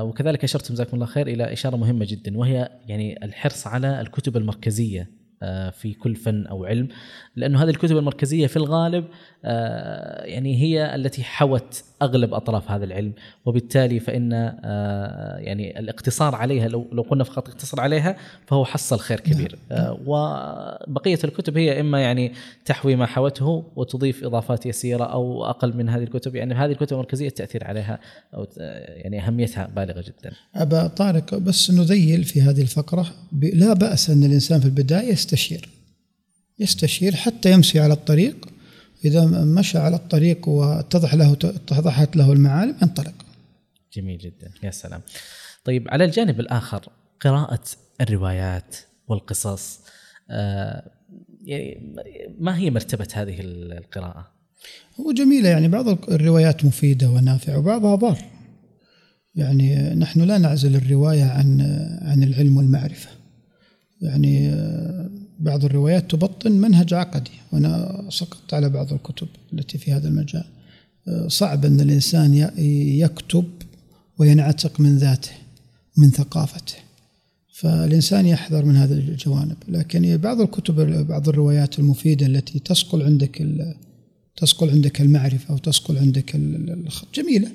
وكذلك أشرتم جزاكم الله خير إلى إشارة مهمة جدا وهي يعني الحرص على الكتب المركزية آه، في كل فن أو علم لأنه هذه الكتب المركزية في الغالب آه، يعني هي التي حوت أغلب أطراف هذا العلم وبالتالي فإن آه، يعني الاقتصار عليها لو لو قلنا فقط اقتصر عليها فهو حصل خير كبير نعم. وبقية الكتب هي إما يعني تحوي ما حوته وتضيف إضافات يسيرة أو أقل من هذه الكتب يعني هذه الكتب المركزية التأثير عليها أو يعني أهميتها بالغة جدا. أبا طارق بس نذيل في هذه الفقرة لا بأس أن الإنسان في البداية يستشير يستشير حتى يمشي على الطريق. إذا مشى على الطريق واتضح له اتضحت له المعالم ينطلق جميل جدا. يا سلام. طيب على الجانب الآخر قراءة الروايات والقصص آه يعني ما هي مرتبة هذه القراءة؟ هو جميلة يعني بعض الروايات مفيدة ونافعة وبعضها ضار. يعني نحن لا نعزل الرواية عن عن العلم والمعرفة. يعني آه، بعض الروايات تبطن منهج عقدي وأنا سقطت على بعض الكتب التي في هذا المجال. آه، صعب أن الإنسان يكتب وينعتق من ذاته من ثقافته. فالإنسان يحذر من هذه الجوانب. لكن بعض الكتب بعض الروايات المفيدة التي تصقل عندك تصقل عندك المعرفة وتصقل عندك جميلة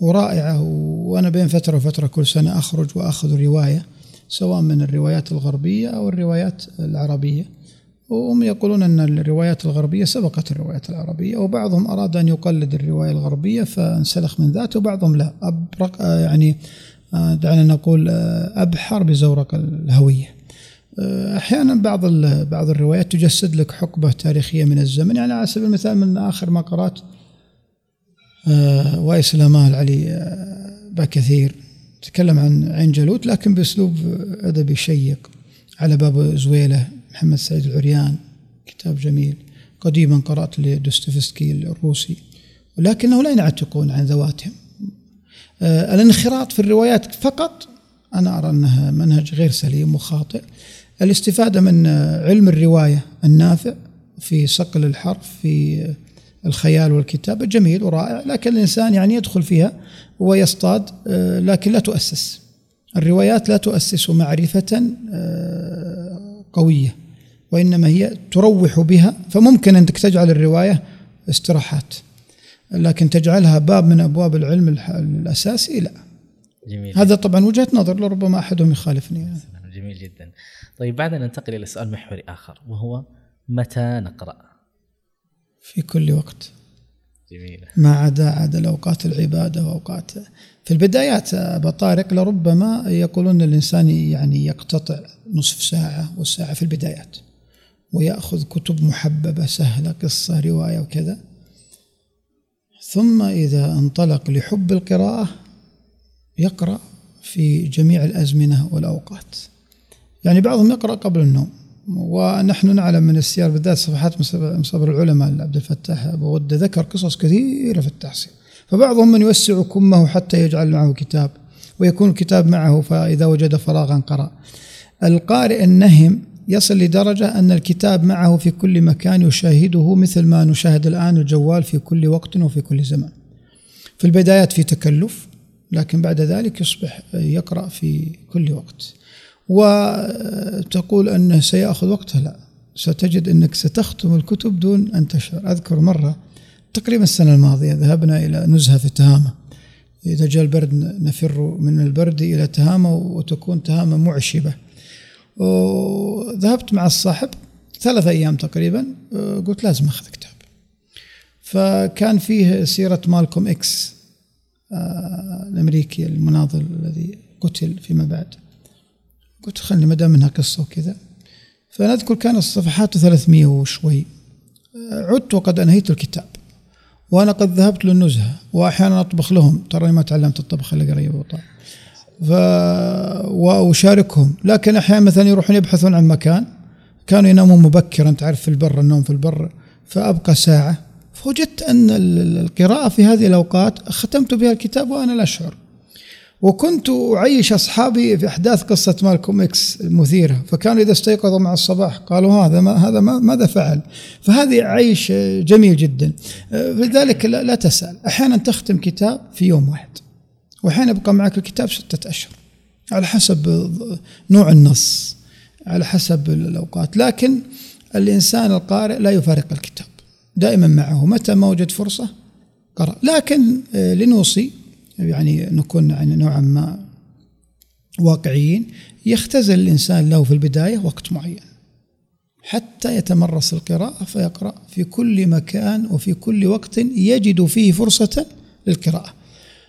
ورائعة. وأنا بين فترة وفترة كل سنة أخرج وأخذ رواية سواء من الروايات الغربية أو الروايات العربية. وهم يقولون أن الروايات الغربية سبقت الروايات العربية وبعضهم أراد أن يقلد الرواية الغربية فانسلخ من ذاته وبعضهم لا. أبرق يعني دعنا نقول أبحر بزورق الهوية. أحيانا بعض بعض الروايات تجسد لك حقبة تاريخية من الزمن. يعني على سبيل المثال من آخر ما قرأت آه، وايس الامال علي آه، باكثير تكلم عن عين جالوت لكن بأسلوب أدبي شيق. على باب زويلة محمد سعيد العريان كتاب جميل. قديما قرأت لدوستويفسكي الروسي. ولكنه لا ينعتقون عن ذواتهم. آه، الانخراط في الروايات فقط أنا أرى أنها منهج غير سليم وخاطئ. الاستفادة من علم الرواية النافع في صقل الحرف في الخيال والكتابة جميل ورائع لكن الإنسان يعني يدخل فيها ويصطاد آه، لكن لا تؤسس. الروايات لا تؤسس معرفة آه، قوية وإنما هي تروح بها فممكن أنك تجعل الرواية استراحات. لكن تجعلها باب من أبواب العلم الأساسي لا. جميل. هذا طبعا وجهة نظر لربما أحدهم يخالفني. جميل جدا. طيب بعد ننتقل إلى سؤال محوري آخر وهو متى نقرأ؟ في كل وقت. جميلة. ما عدا عدا الأوقات العبادة وأوقات في البدايات أبا طارق لربما يقولون الإنسان يعني يقتطع نصف ساعة والساعة في البدايات ويأخذ كتب محببة سهلة قصة رواية وكذا. ثم إذا انطلق لحب القراءة يقرأ في جميع الأزمنة والأوقات. يعني بعضهم يقرأ قبل النوم. ونحن نعلم من السير بالذات صفحات مصبر العلماء عبد الفتاح أبو غده ذكر قصص كثيرة في التحصيل. فبعضهم من يوسع كمه حتى يجعل معه كتاب ويكون الكتاب معه فإذا وجد فراغا قرأ. القارئ النهم يصل لدرجة أن الكتاب معه في كل مكان يشاهده مثل ما نشاهد الآن الجوال في كل وقت وفي كل زمان في البدايات في تكلف لكن بعد ذلك يصبح يقرأ في كل وقت. وتقول أنه سيأخذ وقتها. لا ستجد أنك ستختم الكتب دون أن تشعر. أذكر مرة تقريبا السنة الماضية ذهبنا إلى نزهة في تهامة. إذا جاء البرد نفر من البرد إلى تهامة وتكون تهامة معشبة. وذهبت مع الصاحب ثلاثة أيام تقريبا قلت لازم أخذ كتاب. فكان فيه سيرة مالكوم إكس آه، الأمريكي المناضل الذي قتل فيما بعد. قلت خلني ما دام انها قصة وكذا. فنذكر كان الصفحات 300 وشوي. عدت وقد أنهيت الكتاب. وأنا قد ذهبت للنزهة. وأحيانا أطبخ لهم. ترى ما تعلمت الطبخ إلا قريب وطال ف وأشاركهم. لكن أحيانا مثلا يروحون يبحثون عن مكان. كانوا ينامون مبكرا. تعرف في البر النوم في البر. فأبقى ساعة. فوجدت أن القراءة في هذه الأوقات ختمت بها الكتاب وأنا لا اشعر وكنت أعيش أصحابي في أحداث قصة مالكوم إكس المثيرة. فكانوا إذا استيقظوا مع الصباح قالوا هذا ما هذا ما ماذا فعل؟ فهذه عيش جميل جدا. لذلك لا, لا تسأل. أحيانا تختم كتاب في يوم واحد وأحيانا يبقى معك الكتاب ستة أشهر على حسب نوع النص على حسب الأوقات. لكن الإنسان القارئ لا يفارق الكتاب دائما معه. متى ما وجد فرصة قرأ. لكن لنوصي يعني نكون يعني نوعا ما واقعيين يختزل الإنسان له في البداية وقت معين. حتى يتمرس القراءة فيقرأ في كل مكان وفي كل وقت يجد فيه فرصة للقراءة.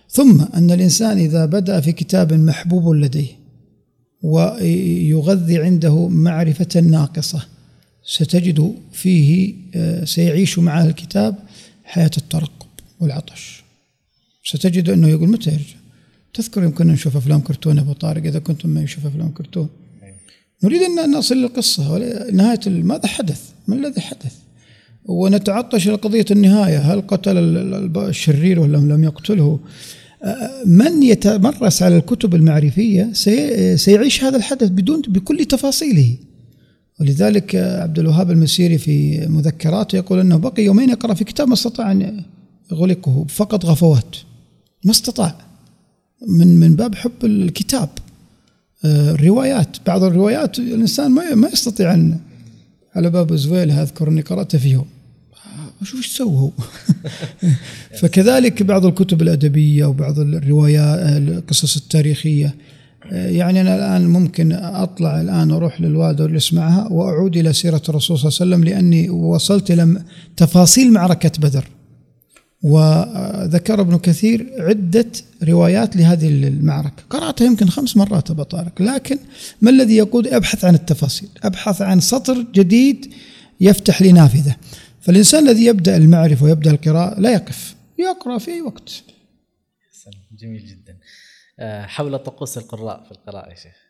ثم أن الإنسان إذا بدأ في كتاب محبوب لديه ويغذي عنده معرفة ناقصة ستجد فيه آه، سيعيش مع الكتاب حياة الترقب والعطش. ستجد أنه يقول متى يرجع؟ تذكر يمكن نشوف أفلام كرتون أبو طارق إذا كنتم ما يشوف أفلام كرتون. نريد أن نصل للقصة نهاية ماذا حدث؟ ما الذي حدث؟ ونتعطش إلى قضية النهاية. هل قتل الشرير ولا لم يقتله؟ من يتمرس على الكتب المعرفية سيعيش هذا الحدث بدون بكل تفاصيله. ولذلك عبد الوهاب المسيري في مذكراته يقول أنه بقي يومين يقرأ في كتاب ما استطاع أن يغلقه فقط غفوات. ما استطاع. من من باب حب الكتاب. الروايات بعض الروايات الإنسان ما ما يستطيع أن على باب زويل أذكر أني قرأت فيه أشوف إيش سوى هو. <laughs> فكذلك بعض الكتب الأدبية وبعض الروايات القصص التاريخية. يعني أنا الآن ممكن أطلع الآن أروح للوالده واللي اسمعها وأعود إلى سيرة الرسول صلى الله عليه وسلم لأني وصلت إلى تفاصيل معركة بدر. وذكر ابن كثير عدة روايات لهذه المعركة. قرأتها يمكن خمس مرات أبا طارق لكن ما الذي يقود؟ أبحث عن التفاصيل أبحث عن سطر جديد يفتح لي نافذة. فالإنسان الذي يبدأ المعرفة ويبدأ القراءة لا يقف يقرأ في أي وقت جميل جدا. آه، حول طقوس القراء في القراءة يا شيخ.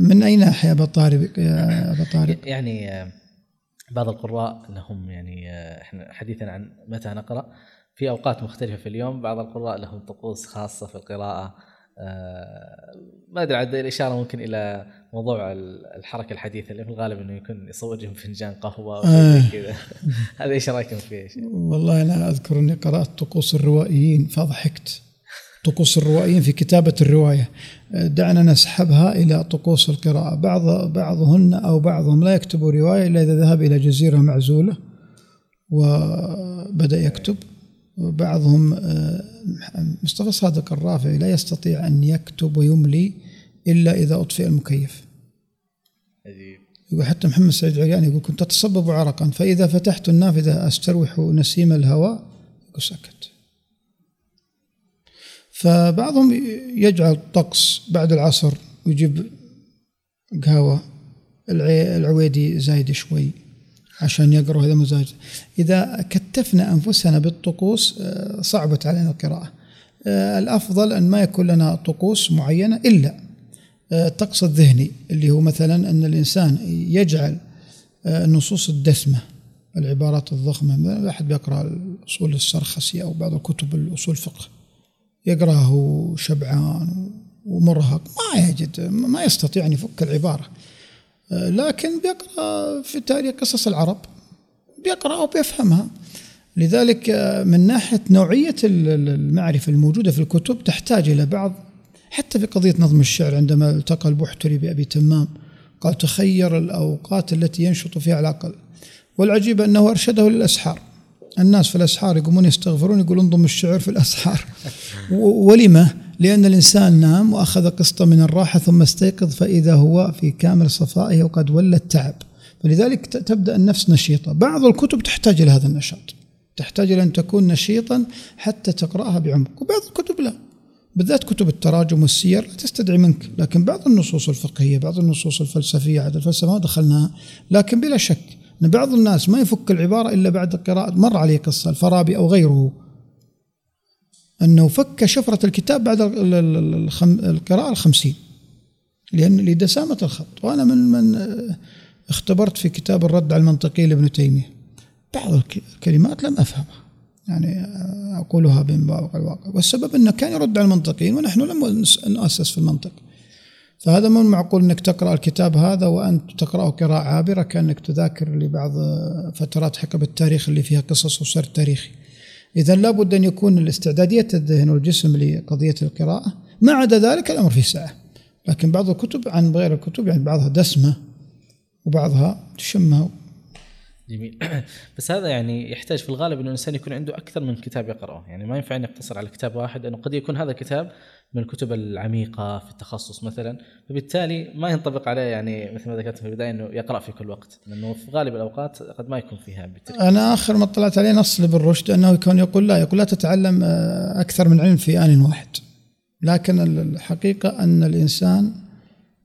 من أي ناحية أبا طارق؟ يا أبا طارق. يعني آه، بعض القراء لهم يعني آه، إحنا حديثا عن متى نقرأ في أوقات مختلفة في اليوم بعض القراء لهم طقوس خاصة في القراءة آه، ما أدري عاد الإشارة ممكن إلى موضوع الحركة الحديثة اللي في الغالب إنه يكون يصورهم فنجان قهوة آه. كذا <laughs> هذا إيش رأيكم فيه؟ والله أنا أذكر إني قرأت طقوس الروائيين فضحكت طقوس الروائيين في كتابة الرواية. دعنا نسحبها إلى طقوس القراءة. بعض بعضهن أو بعضهم لا يكتب رواية إلا إذا ذهب إلى جزيرة معزولة وبدأ يكتب. وبعضهم آه، مصطفى صادق الرافعي لا يستطيع أن يكتب ويملي إلا إذا أطفئ المكيف. يقول حتى محمد سعيد عريان يقول كنت أتصبب عرقا فإذا فتحت النافذة أستروح نسيم الهواء. يقول سكت. فبعضهم يجعل طقس بعد العصر يجيب قهوة العويدي زايد شوي عشان يقرأ هذا مزاج إذا كتفنا أنفسنا بالطقوس آه، صعبت علينا القراءة. آه، الأفضل أن ما يكون لنا طقوس معينة إلا آه، الطقس الذهني اللي هو مثلا أن الإنسان يجعل النصوص الدسمة العبارات الضخمة. أحد بيقرأ الأصول السرخسي أو بعض الكتب الأصول الفقه. يقراه شبعان ومرهق ما يجد ما يستطيع أن يفك العبارة. لكن بيقرأ في تاريخ قصص العرب بيقرأ وبيفهمها. لذلك من ناحية نوعية المعرفة الموجودة في الكتب تحتاج إلى بعض حتى في قضية نظم الشعر عندما التقى البحتري بأبي تمام قال تخير الأوقات التي ينشط فيها العقل. والعجيب أنه أرشده للأسحار. الناس في الأسحار يقومون يستغفرون يقولون انضم الشعر في الأسحار. <laughs> ولما؟ لأن الإنسان نام وأخذ قسطا من الراحة ثم استيقظ فإذا هو في كامل صفائه وقد ولى التعب. فلذلك تبدأ النفس نشيطة. بعض الكتب تحتاج إلى هذا النشاط. تحتاج إلى أن تكون نشيطا حتى تقرأها بعمق. وبعض الكتب لا. بالذات كتب التراجم والسير لا تستدعي منك. لكن بعض النصوص الفقهية بعض النصوص الفلسفية عاد الفلسفة ما دخلناها لكن بلا شك أن بعض الناس ما يفك العبارة إلا بعد قراءة مر عليه قصة الفارابي أو غيره أنه فك شفرة الكتاب بعد القراءة الخمسين لأن لدسامة الخط. وأنا من من اختبرت في كتاب الرد على المنطقي لابن تيمية. بعض الكلمات لم أفهمها يعني أقولها من واقع الواقع. والسبب أنه كان يرد على المنطقيين ونحن لم نؤسس في المنطق. فهذا مو معقول إنك تقرأ الكتاب هذا وانت تقرأه قراءة عابرة كأنك تذاكر لبعض فترات حقب التاريخ اللي فيها قصص وسرد تاريخي. إذا لابد أن يكون الاستعدادية الذهن والجسم لقضية القراءة ما عدا ذلك الأمر فيه سعه. لكن بعض الكتب عن غير الكتب يعني بعضها دسمة وبعضها تشمها جميل. <clears throat> بس هذا يعني يحتاج في الغالب إنه الإنسان يكون عنده أكثر من كتاب يقرأه. يعني ما ينفع أن يقتصر على كتاب واحد لأنه قد يكون هذا كتاب من الكتب العميقة في التخصص مثلا. فبالتالي ما ينطبق عليه يعني مثل ما ذكرت في البداية إنه يقرأ في كل وقت. لأنه في غالب الأوقات قد ما يكون فيها بالتركيز. أنا آخر ما اطلعت عليه نص لابن رشد أنه كان يقول لا يقول لا تتعلم آه، أكثر من علم في آن واحد. لكن الحقيقة أن الإنسان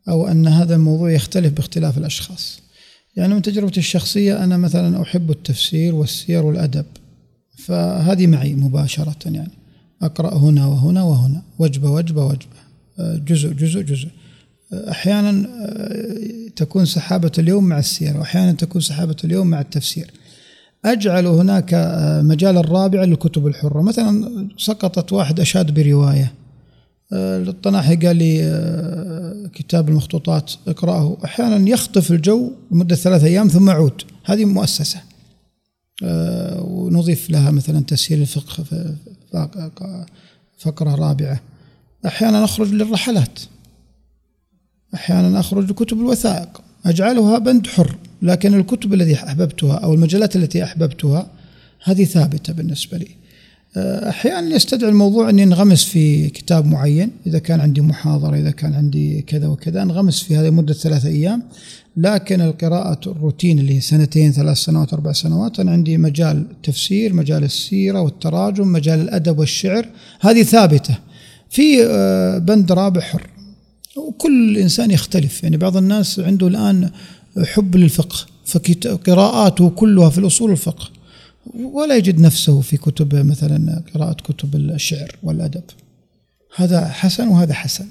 أو أن هذا الموضوع يختلف باختلاف الأشخاص. يعني من تجربتي الشخصية أنا مثلا أحب التفسير والسير والأدب فهذه معي مباشرة يعني أقرأ هنا وهنا وهنا وجبة وجبة وجبة جزء جزء جزء. أحيانا آه، تكون سحابة اليوم مع السير وأحيانا تكون سحابة اليوم مع التفسير. أجعل هناك آه، مجال الرابع للكتب الحرة. مثلا سقطت واحد أشاد برواية. الطناحي قال لي آه، كتاب المخطوطات اقرأه. أحيانا يخطف الجو لمدة ثلاثة أيام ثم يعود. هذه مؤسسة. ونضيف لها مثلا تسهيل الفقه فقرة رابعة. أحيانا أخرج للرحلات. أحيانا أخرج لكتب الوثائق. أجعلها بند حر لكن الكتب التي أحببتها أو المجلات التي أحببتها هذه ثابتة بالنسبة لي. أه، أحيانا يستدعي الموضوع أني انغمس في كتاب معين إذا كان عندي محاضرة إذا كان عندي كذا وكذا أنغمس في هذه مدة ثلاثة أيام. لكن القراءة الروتين اللي سنتين ثلاث سنوات أربع سنوات أنا عندي مجال تفسير مجال السيرة والتراجم مجال الأدب والشعر. هذه ثابتة. في أه، بند رابع حر. وكل إنسان يختلف. يعني بعض الناس عنده الآن حب للفقه فقراءاته كلها في الأصول الفقه. ولا يجد نفسه في كتب مثلا قراءة كتب الشعر والأدب. هذا حسن وهذا حسن.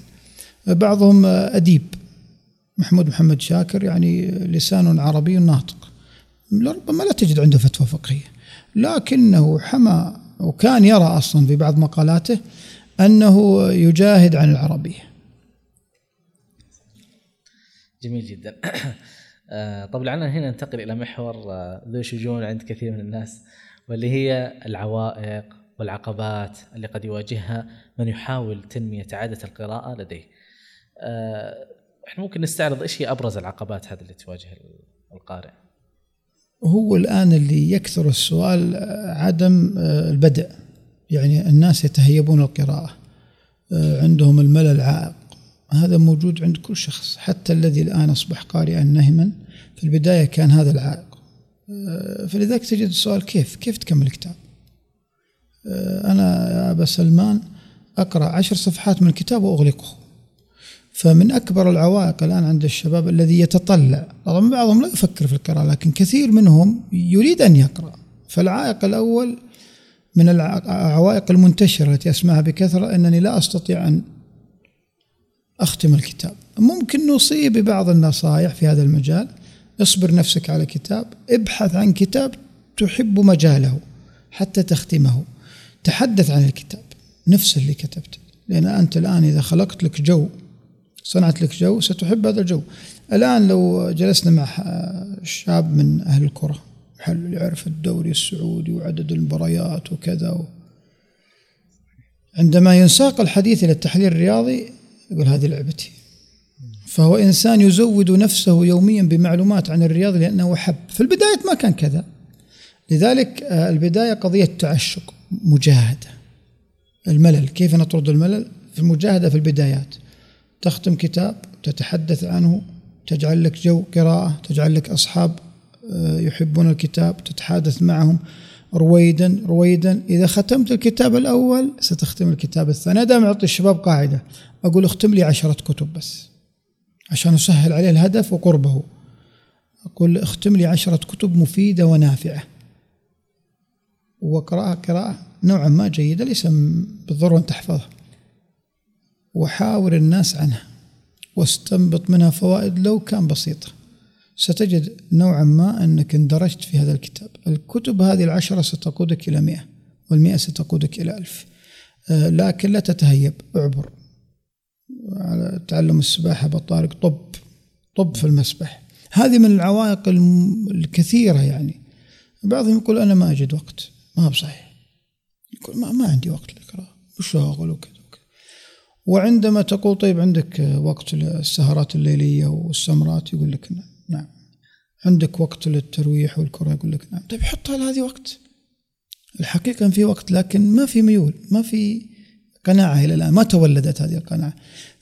بعضهم أديب. محمود محمد شاكر يعني لسان عربي ناطق. ربما لا تجد عنده فتوى فقهية. لكنه حمى وكان يرى أصلا في بعض مقالاته أنه يجاهد عن العربية. جميل جدا. آه، طب لعلنا هنا ننتقل إلى محور آه، ذو شجون عند كثير من الناس واللي هي العوائق والعقبات اللي قد يواجهها من يحاول تنمية عادة القراءة لديه. آه، إحنا ممكن نستعرض إيش هي أبرز العقبات هذه اللي تواجه القارئ. هو الآن اللي يكثر السؤال عدم البدء يعني الناس يتهيبون القراءة عندهم الملل عائق هذا موجود عند كل شخص حتى الذي الآن أصبح قارئا نهما. في البداية كان هذا العائق. آه، فلذلك تجد السؤال كيف؟ كيف تكمل كتاب آه، أنا يا أبا سلمان أقرأ عشر صفحات من الكتاب وأغلقه. فمن أكبر العوائق الآن عند الشباب الذي يتطلع. طبعا بعضهم لا يفكر في القراءة لكن كثير منهم يريد أن يقرأ. فالعائق الأول من العوائق المنتشرة التي أسمعها بكثرة أنني لا أستطيع أن أختم الكتاب. ممكن نصيب ببعض النصائح في هذا المجال. اصبر نفسك على كتاب. ابحث عن كتاب تحب مجاله حتى تختمه. تحدث عن الكتاب. نفس اللي كتبته. لأن أنت الآن إذا خلقت لك جو صنعت لك جو ستحب هذا الجو. الآن لو جلسنا مع شاب من أهل الكرة حل يعرف الدوري السعودي وعدد المباريات وكذا عندما ينساق الحديث إلى التحليل الرياضي يقول هذه لعبتي. فهو إنسان يزود نفسه يوميا بمعلومات عن الرياضة لأنه حب. في البداية ما كان كذا. لذلك آه، البداية قضية تعشق مجاهدة. الملل كيف نطرد الملل؟ في المجاهدة في البدايات. تختم كتاب تتحدث عنه تجعل لك جو قراءة تجعل لك أصحاب آه، يحبون الكتاب تتحادث معهم. رويدا رويدا إذا ختمت الكتاب الأول ستختم الكتاب الثاني. هذا أعطي الشباب قاعدة. أقول اختم لي عشرة كتب بس عشان أسهل عليه الهدف وقربه. أقول اختم لي عشرة كتب مفيدة ونافعة. وقراءة قراءة نوعا ما جيدة ليس بالضرورة أن تحفظها. وحاور الناس عنها. واستنبط منها فوائد لو كان بسيطة. ستجد نوعا ما أنك اندرجت في هذا الكتاب. الكتب هذه العشرة ستقودك إلى مئة والمئة ستقودك إلى ألف. آه، لكن لا تتهيب اعبر. على تعلم السباحة بطارق طب طب في المسبح. هذه من العوائق الكثيرة يعني. بعضهم يقول أنا ما أجد وقت. ما بصحيح. يقول ما, ما عندي وقت للقراءة وشاغل وكذا وعندما تقول طيب عندك وقت للسهرات الليلية والسمرات؟ يقول لك نعم نعم. عندك وقت للترويح والكرة؟ يقول لك نعم. طيب حطها لهذه وقت؟ الحقيقة في وقت لكن ما في ميول ما في قناعة إلى الآن. ما تولدت هذه القناعة.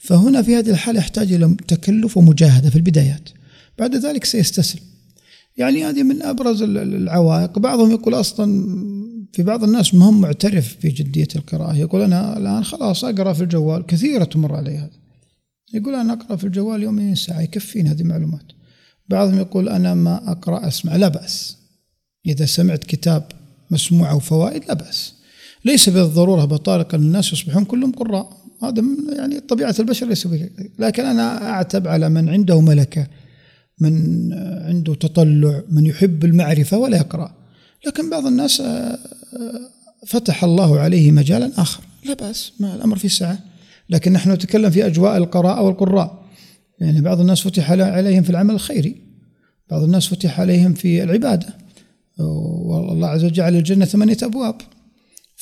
فهنا في هذه الحالة يحتاج إلى تكلف ومجاهدة في البدايات. بعد ذلك سيستسلم. يعني هذه من أبرز العوائق. بعضهم يقول أصلا في بعض الناس ما هم معترف بجدية القراءة. يقول أنا الآن خلاص أقرأ في الجوال. كثيرة تمر علي هذا. يقول أنا أقرأ في الجوال يوميا ساعة. يكفيني هذه المعلومات. بعضهم يقول أنا ما أقرأ أسمع. لا بأس. إذا سمعت كتاب مسموع أو فوائد لا بأس. ليس بالضرورة بطارق أن الناس يصبحون كلهم قراء. هذا يعني طبيعة البشر ليس لكن أنا أعتب على من عنده ملكة من عنده تطلع من يحب المعرفة ولا يقرأ. لكن بعض الناس آه، فتح الله عليه مجالا آخر. لا بأس ما الأمر في سعة لكن نحن نتكلم في أجواء القراءة والقراء. يعني بعض الناس فتح عليهم في العمل الخيري. بعض الناس فتح عليهم في العبادة. والله عز وجل جعل الجنة ثمانية أبواب.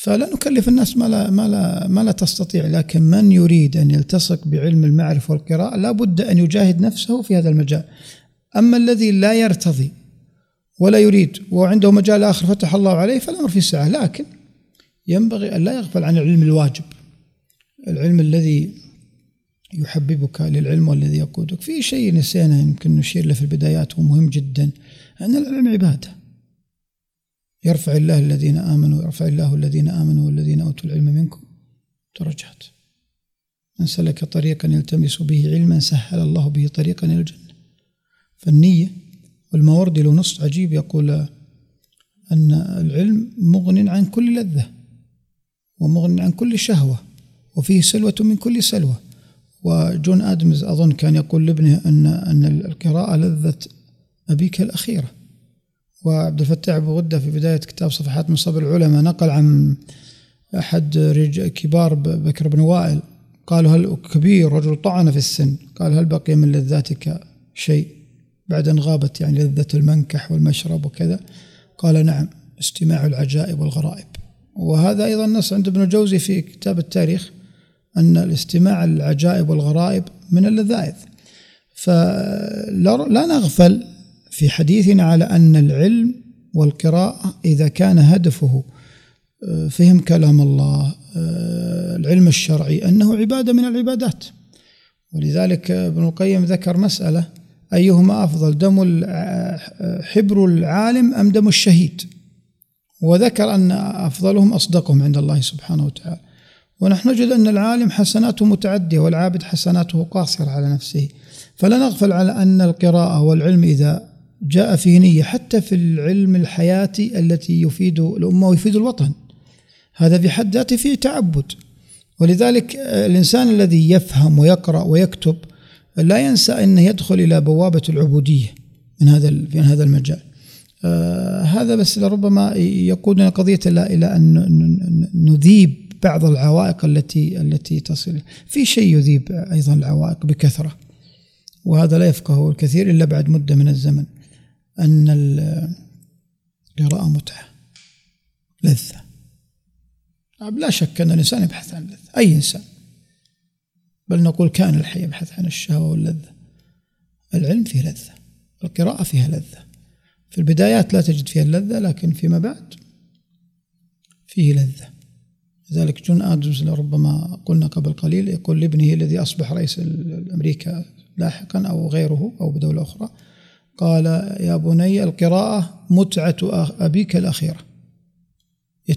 فلا نكلف الناس ما لا ما لا ما لا تستطيع لكن من يريد أن يلتصق بعلم المعرفة والقراءة لا بد أن يجاهد نفسه في هذا المجال. أما الذي لا يرتضي ولا يريد وعنده مجال آخر فتح الله عليه فالأمر في سعه لكن ينبغي أن لا يغفل عن العلم الواجب. العلم الذي يحببك للعلم والذي يقودك. في شيء نسينا يمكن نشير له في البدايات ومهم جدا أن العلم عبادة. يرفع الله الذين آمنوا يرفع الله الذين آمنوا والذين أوتوا العلم منكم درجات. من سلك طريقا يلتمس به علما سهل الله به طريقا إلى الجنة. فالنية والماوردي له نص عجيب يقول أن العلم مغن عن كل لذة ومغن عن كل شهوة وفيه سلوة من كل سلوة. وجون آدمز أظن كان يقول لابنه أن أن القراءة لذة أبيك الأخيرة. وعبد الفتاح أبو غدة في بداية كتاب صفحات من صبر العلماء نقل عن أحد كبار بكر بن وائل. قال هل كبير رجل طعن في السن؟ قال هل بقي من لذاتك شيء بعد أن غابت يعني لذة المنكح والمشرب وكذا؟ قال نعم استماع العجائب والغرائب. وهذا أيضا نص عند ابن الجوزي في كتاب التاريخ أن الاستماع العجائب والغرائب من اللذائذ. فلا نغفل في حديثنا على أن العلم والقراءة إذا كان هدفه آه، فهم كلام الله آه، العلم الشرعي أنه عبادة من العبادات. ولذلك ابن القيم ذكر مسألة أيهما أفضل دم حبر العالم أم دم الشهيد؟ وذكر أن أفضلهم أصدقهم عند الله سبحانه وتعالى. ونحن نجد أن العالم حسناته متعدية والعابد حسناته قاصرة على نفسه. فلا نغفل على أن القراءة والعلم إذا جاء فيه نية حتى في العلم الحياتي التي يفيد الأمة ويفيد الوطن. هذا في حد ذاته فيه تعبد. ولذلك الإنسان الذي يفهم ويقرأ ويكتب لا ينسى أنه يدخل إلى بوابة العبودية من هذا في هذا المجال. آه هذا بس لربما يقودنا قضية إلى أن نذيب بعض العوائق التي التي تصل. في شيء يذيب أيضا العوائق بكثرة وهذا لا يفقهه الكثير إلا بعد مدة من الزمن. أن القراءة متعة لذة. لا شك أن الإنسان يبحث عن اللذة أي إنسان. بل نقول كان الحي يبحث عن الشهوة واللذة. العلم فيه لذة القراءة فيها لذة. في البدايات لا تجد فيها اللذة لكن فيما بعد فيه لذة. لذلك جون آدمز ربما قلنا قبل قليل يقول لابنه الذي أصبح رئيس أمريكا لاحقا أو غيره أو بدولة أخرى قال يا بني القراءة متعة أبيك الأخيرة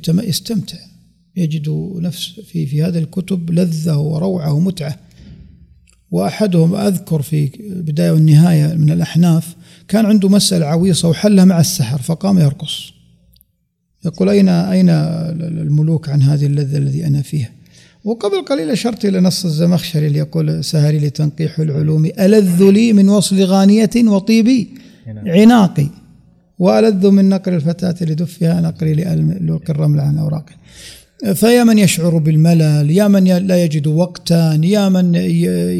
يستمتع. يجد نفس في في هذه الكتب لذة وروعة ومتعة. وأحدهم أذكر في البداية والنهاية من الأحناف كان عنده مسألة عويصة وحلها مع السحر فقام يرقص. يقول أين أين الملوك عن هذه اللذة الذي أنا فيها؟ وقبل قليل أشرت إلى نص الزمخشري اللي يقول سهري لتنقيح العلوم. ألذ لي من وصل غانية وطيبي نعم. عناقي وألذ من نقر الفتاة لدفها نقري لألق الرمل عن أوراقه فيا من يشعر بالملل يا من لا يجد وقتا يا من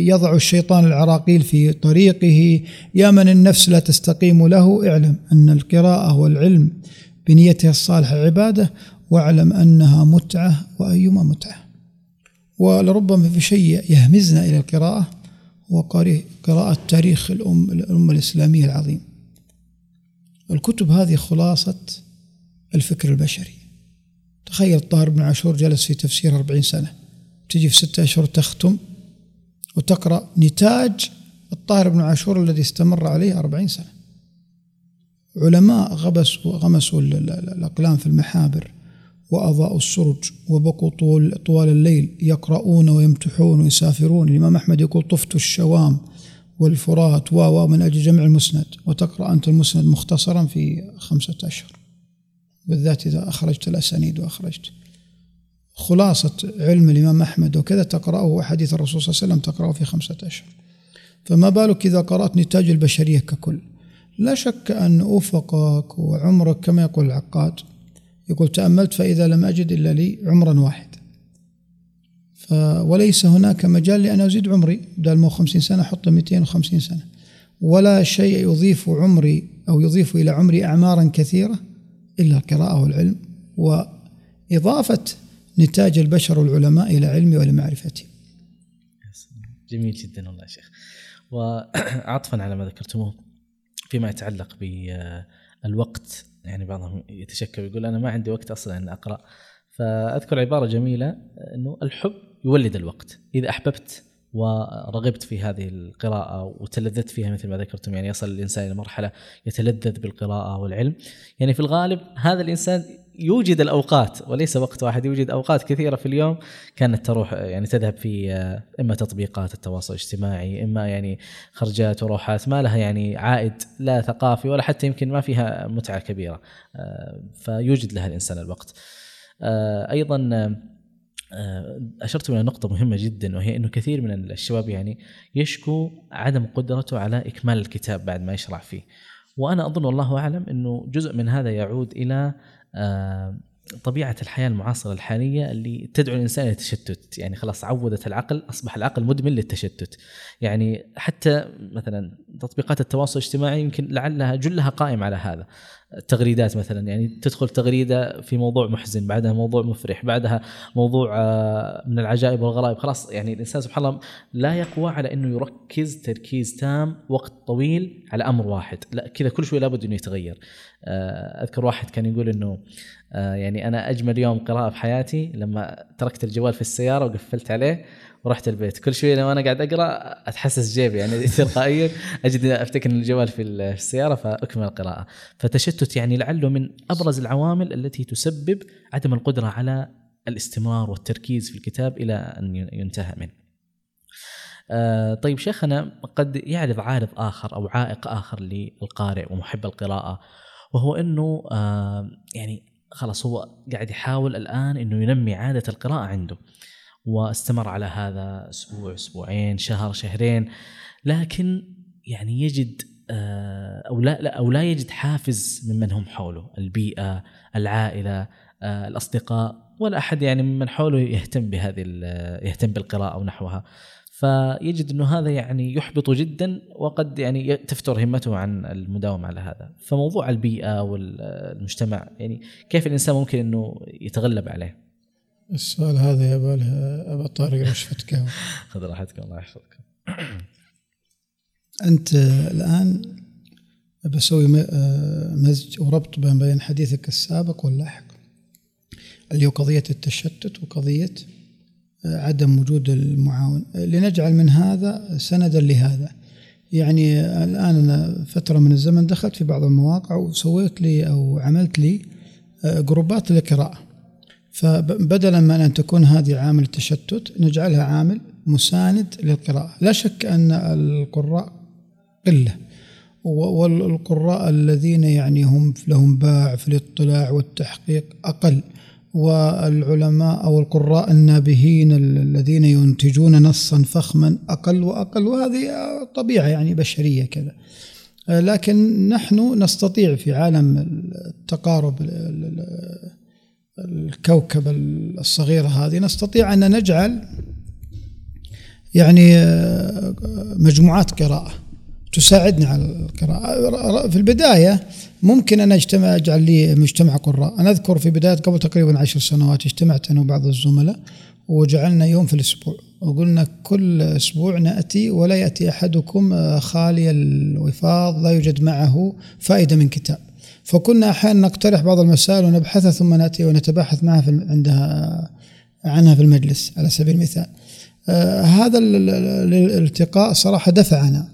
يضع الشيطان العراقيل في طريقه يا من النفس لا تستقيم له اعلم أن القراءة والعلم بنيتها الصالحة عبادة واعلم أنها متعة وأيما متعة. ولربما في شيء يهمزنا إلى القراءة وقراءة تاريخ الأم الأمة الإسلامية العظيم. الكتب هذه خلاصة الفكر البشري. تخيل طاهر بن عاشور جلس في تفسير أربعين سنة. تجي في ستة أشهر تختم وتقرأ نتاج الطاهر بن عاشور الذي استمر عليه أربعين سنة. علماء غبسوا غمسوا الأقلام في المحابر. وأضاءوا السرج وبقوا طول طوال الليل يقرؤون ويمتحون ويسافرون. الإمام أحمد يقول طفت الشوام والفرات و من أجل جمع المسند. وتقرأ أنت المسند مختصرا في خمسة أشهر. بالذات إذا أخرجت الأسانيد وأخرجت. خلاصة علم الإمام أحمد وكذا تقرأه وحديث الرسول صلى الله عليه وسلم تقرأه في خمسة أشهر. فما بالك إذا قرأت نتاج البشرية ككل؟ لا شك أن أفقك وعمرك كما يقول العقاد يقول تأملت فإذا لم أجد إلا لي عمرا واحد. ف وليس هناك مجال لأن أزيد عمري بدل ما 50 سنة أحط 250 سنة. ولا شيء يضيف عمري أو يضيف إلى عمري أعمارا كثيرة إلا القراءة والعلم وإضافة نتاج البشر والعلماء إلى علمي ولمعرفتي. جميل جدا والله يا شيخ. وعطفا على ما ذكرتموه فيما يتعلق بالوقت يعني بعضهم يتشكى ويقول أنا ما عندي وقت أصلا أن أقرأ. فأذكر عبارة جميلة إنه الحب يولد الوقت. إذا أحببت ورغبت في هذه القراءة وتلذذت فيها مثل ما ذكرتم يعني يصل الإنسان إلى مرحلة يتلذذ بالقراءة والعلم. يعني في الغالب هذا الإنسان يوجد الأوقات وليس وقت واحد يوجد أوقات كثيرة في اليوم كانت تروح يعني تذهب في إما تطبيقات التواصل الاجتماعي إما يعني خرجات وروحات ما لها يعني عائد لا ثقافي ولا حتى يمكن ما فيها متعة كبيرة فيوجد لها الإنسان الوقت. آه، أشرت إلى نقطة مهمة جدا وهي إنه كثير من الشباب يعني يشكو عدم قدرته على إكمال الكتاب بعد ما يشرع فيه. وأنا أظن والله أعلم إنه جزء من هذا يعود إلى آه، طبيعة الحياة المعاصرة الحالية اللي تدعو الإنسان إلى التشتت، يعني خلاص عودت العقل أصبح العقل مدمن للتشتت. يعني حتى مثلا تطبيقات التواصل الاجتماعي يمكن لعلها جلها قائم على هذا. التغريدات مثلا. يعني تدخل تغريدة في موضوع محزن بعدها موضوع مفرح بعدها موضوع آه، من العجائب والغرائب. خلاص يعني الإنسان سبحان الله لا يقوى على إنه يركز تركيز تام وقت طويل على أمر واحد. لا كذا كل شوي لابد إنه يتغير. آه، أذكر واحد كان يقول إنه آه، يعني أنا أجمل يوم قراءه في حياتي لما تركت الجوال في السيارة وقفلت عليه ورحت البيت. كل شوية لما أنا قاعد أقرأ أتحسس جيبي يعني تلقائيا <laughs> أجد أفتكر الجوال في السيارة فأكمل القراءة. فتشتت يعني لعله من أبرز العوامل التي تسبب عدم القدرة على الاستمرار والتركيز في الكتاب إلى أن ينتهى منه. آه طيب شيخنا قد يعرض عارض آخر أو عائق آخر للقارئ ومحب القراءة وهو إنه آه يعني خلاص هو قاعد يحاول الآن إنه ينمي عادة القراءة عنده. واستمر على هذا أسبوع أسبوعين شهر شهرين. لكن يعني يجد آه، أو لا, أو لا يجد حافز ممن هم حوله البيئة العائلة آه، الأصدقاء ولا أحد يعني ممن حوله يهتم بهذه يهتم بالقراءة ونحوها فيجد إنه هذا يعني يحبط جدا وقد يعني تفتر همته عن المداومة على هذا. فموضوع البيئة والمجتمع يعني كيف الإنسان ممكن إنه يتغلب عليه؟ السؤال هذا يبغى له ابا طارق قهوه خذ راحتكم الله يحفظكم. <clears throat> أنت الآن بسوي مزج وربط بين حديثك السابق واللاحق. اللي هو قضية التشتت وقضية عدم وجود المعاون. لنجعل من هذا سندا لهذا. يعني الآن أنا فترة من الزمن دخلت في بعض المواقع وسويت لي أو عملت لي جروبات للقراءة. فبدلا من أن تكون هذه عامل التشتت نجعلها عامل مساند للقراءة. لا شك أن القراء قلة والقراء الذين يعني هم لهم باع في الاطلاع والتحقيق أقل والعلماء أو القراء النابهين الذين ينتجون نصا فخما أقل وأقل وهذه طبيعة يعني بشرية كذا. لكن نحن نستطيع في عالم التقارب الكوكب الصغيرة هذه نستطيع أن نجعل يعني آه، مجموعات قراءة تساعدني على القراءة. في البداية ممكن أن أجتمع أجعل لي مجتمع قراء. أنا أذكر في بداية قبل تقريبا عشر سنوات اجتمعت أنا وبعض الزملاء وجعلنا يوم في الأسبوع. وقلنا كل أسبوع نأتي ولا يأتي أحدكم آه، خالي الوفاض لا يوجد معه فائدة من كتاب. فكنا أحيانا نقترح بعض المسائل ونبحثها ثم نأتي ونتباحث معها في عندها عنها في المجلس على سبيل المثال. آه هذا الالتقاء صراحة دفعنا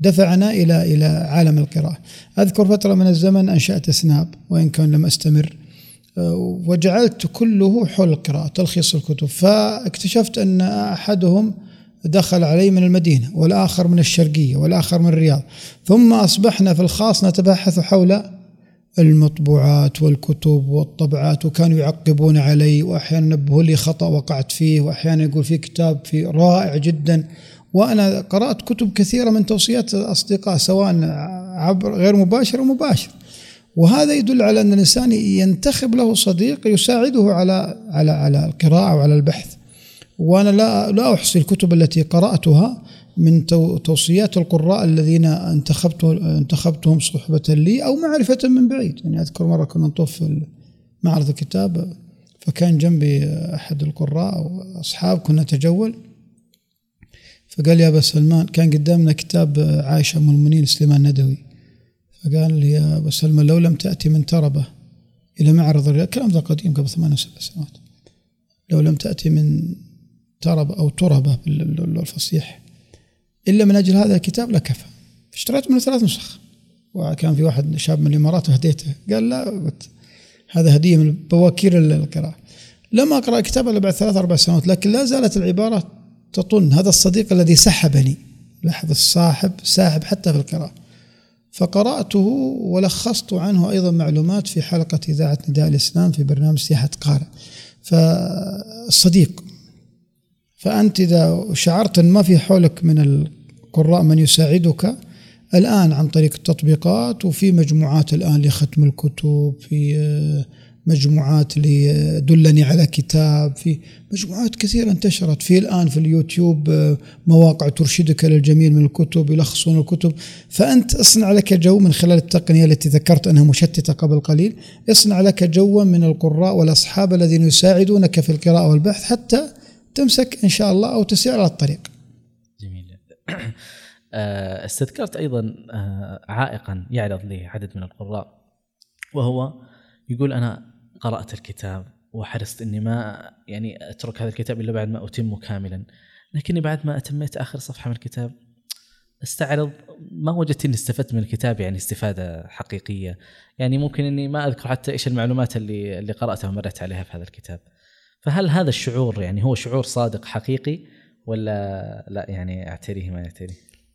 دفعنا إلى إلى عالم القراءة. أذكر فترة من الزمن أنشأت سناب وإن كان لم أستمر آه وجعلت كله حول القراءة تلخيص الكتب فاكتشفت أن أحدهم دخل علي من المدينة والآخر من الشرقية والآخر من الرياض ثم أصبحنا في الخاص نتباحث حول المطبوعات والكتب والطبعات وكانوا يعقبون علي وأحيانا نبهوا لي خطأ وقعت فيه وأحيانا يقول في كتاب في رائع جدا. وأنا قرأت كتب كثيرة من توصيات الاصدقاء سواء عبر غير مباشر ومباشر وهذا يدل على أن الإنسان ينتخب له صديق يساعده على على على القراءة وعلى البحث. وأنا لا لا أحصي الكتب التي قرأتها من توصيات القراء الذين انتخبت انتخبتهم صحبة لي أو معرفة من بعيد. يعني أذكر مرة كنا نطوف في معرض الكتاب فكان جنبي أحد القراء وأصحاب كنا نتجول. فقال يا أبا سلمان كان قدامنا كتاب عائشة أم المؤمنين سليمان ندوي فقال لي يا أبا سلمان لو لم تأتي من تربة إلى معرض الرياض الكلام ذا قديم قبل ثمان سبع سنوات. لو لم تأتي من تربة أو تربة بالفصيح إلا من أجل هذا الكتاب لكفى اشتريت منه ثلاث نسخ. وكان في واحد شاب من الإمارات وهديته. قال لا هذا هدية من بواكير القراءة. لم أقرأ كتاب إلا بعد ثلاث أربع سنوات لكن لا زالت العبارة تطن. هذا الصديق الذي سحبني. لاحظ الصاحب ساحب حتى في القراءة. فقرأته ولخصت عنه أيضا معلومات في حلقة إذاعة نداء الإسلام في برنامج سياحة قارئ. فالصديق فأنت إذا شعرت أن ما في حولك من القراء من يساعدك الآن عن طريق التطبيقات وفي مجموعات الآن لختم الكتب في آه، مجموعات لدلني على كتاب في مجموعات كثيرة انتشرت. في الآن في اليوتيوب آه، مواقع ترشدك للجميل من الكتب يلخصون الكتب. فأنت اصنع لك جو من خلال التقنية التي ذكرت أنها مشتتة قبل قليل. اصنع لك جوا من القراء والأصحاب الذين يساعدونك في القراءة والبحث حتى تمسك إن شاء الله أو تسير على الطريق. جميل. <clears throat> آه، استذكرت أيضا آه، عائقا يعرض لي عدد من القراء وهو يقول أنا قرأت الكتاب وحرصت إني ما يعني أترك هذا الكتاب إلا بعد ما أتمه كاملا. لكني بعد ما أتميت آخر صفحة من الكتاب استعرض ما وجدت إني استفدت من الكتاب يعني استفادة حقيقية. يعني ممكن إني ما أذكر حتى إيش المعلومات اللي اللي قرأتها ومرت عليها في هذا الكتاب. فهل هذا الشعور يعني هو شعور صادق حقيقي ولا لا يعني اعتريه ما يعتريه؟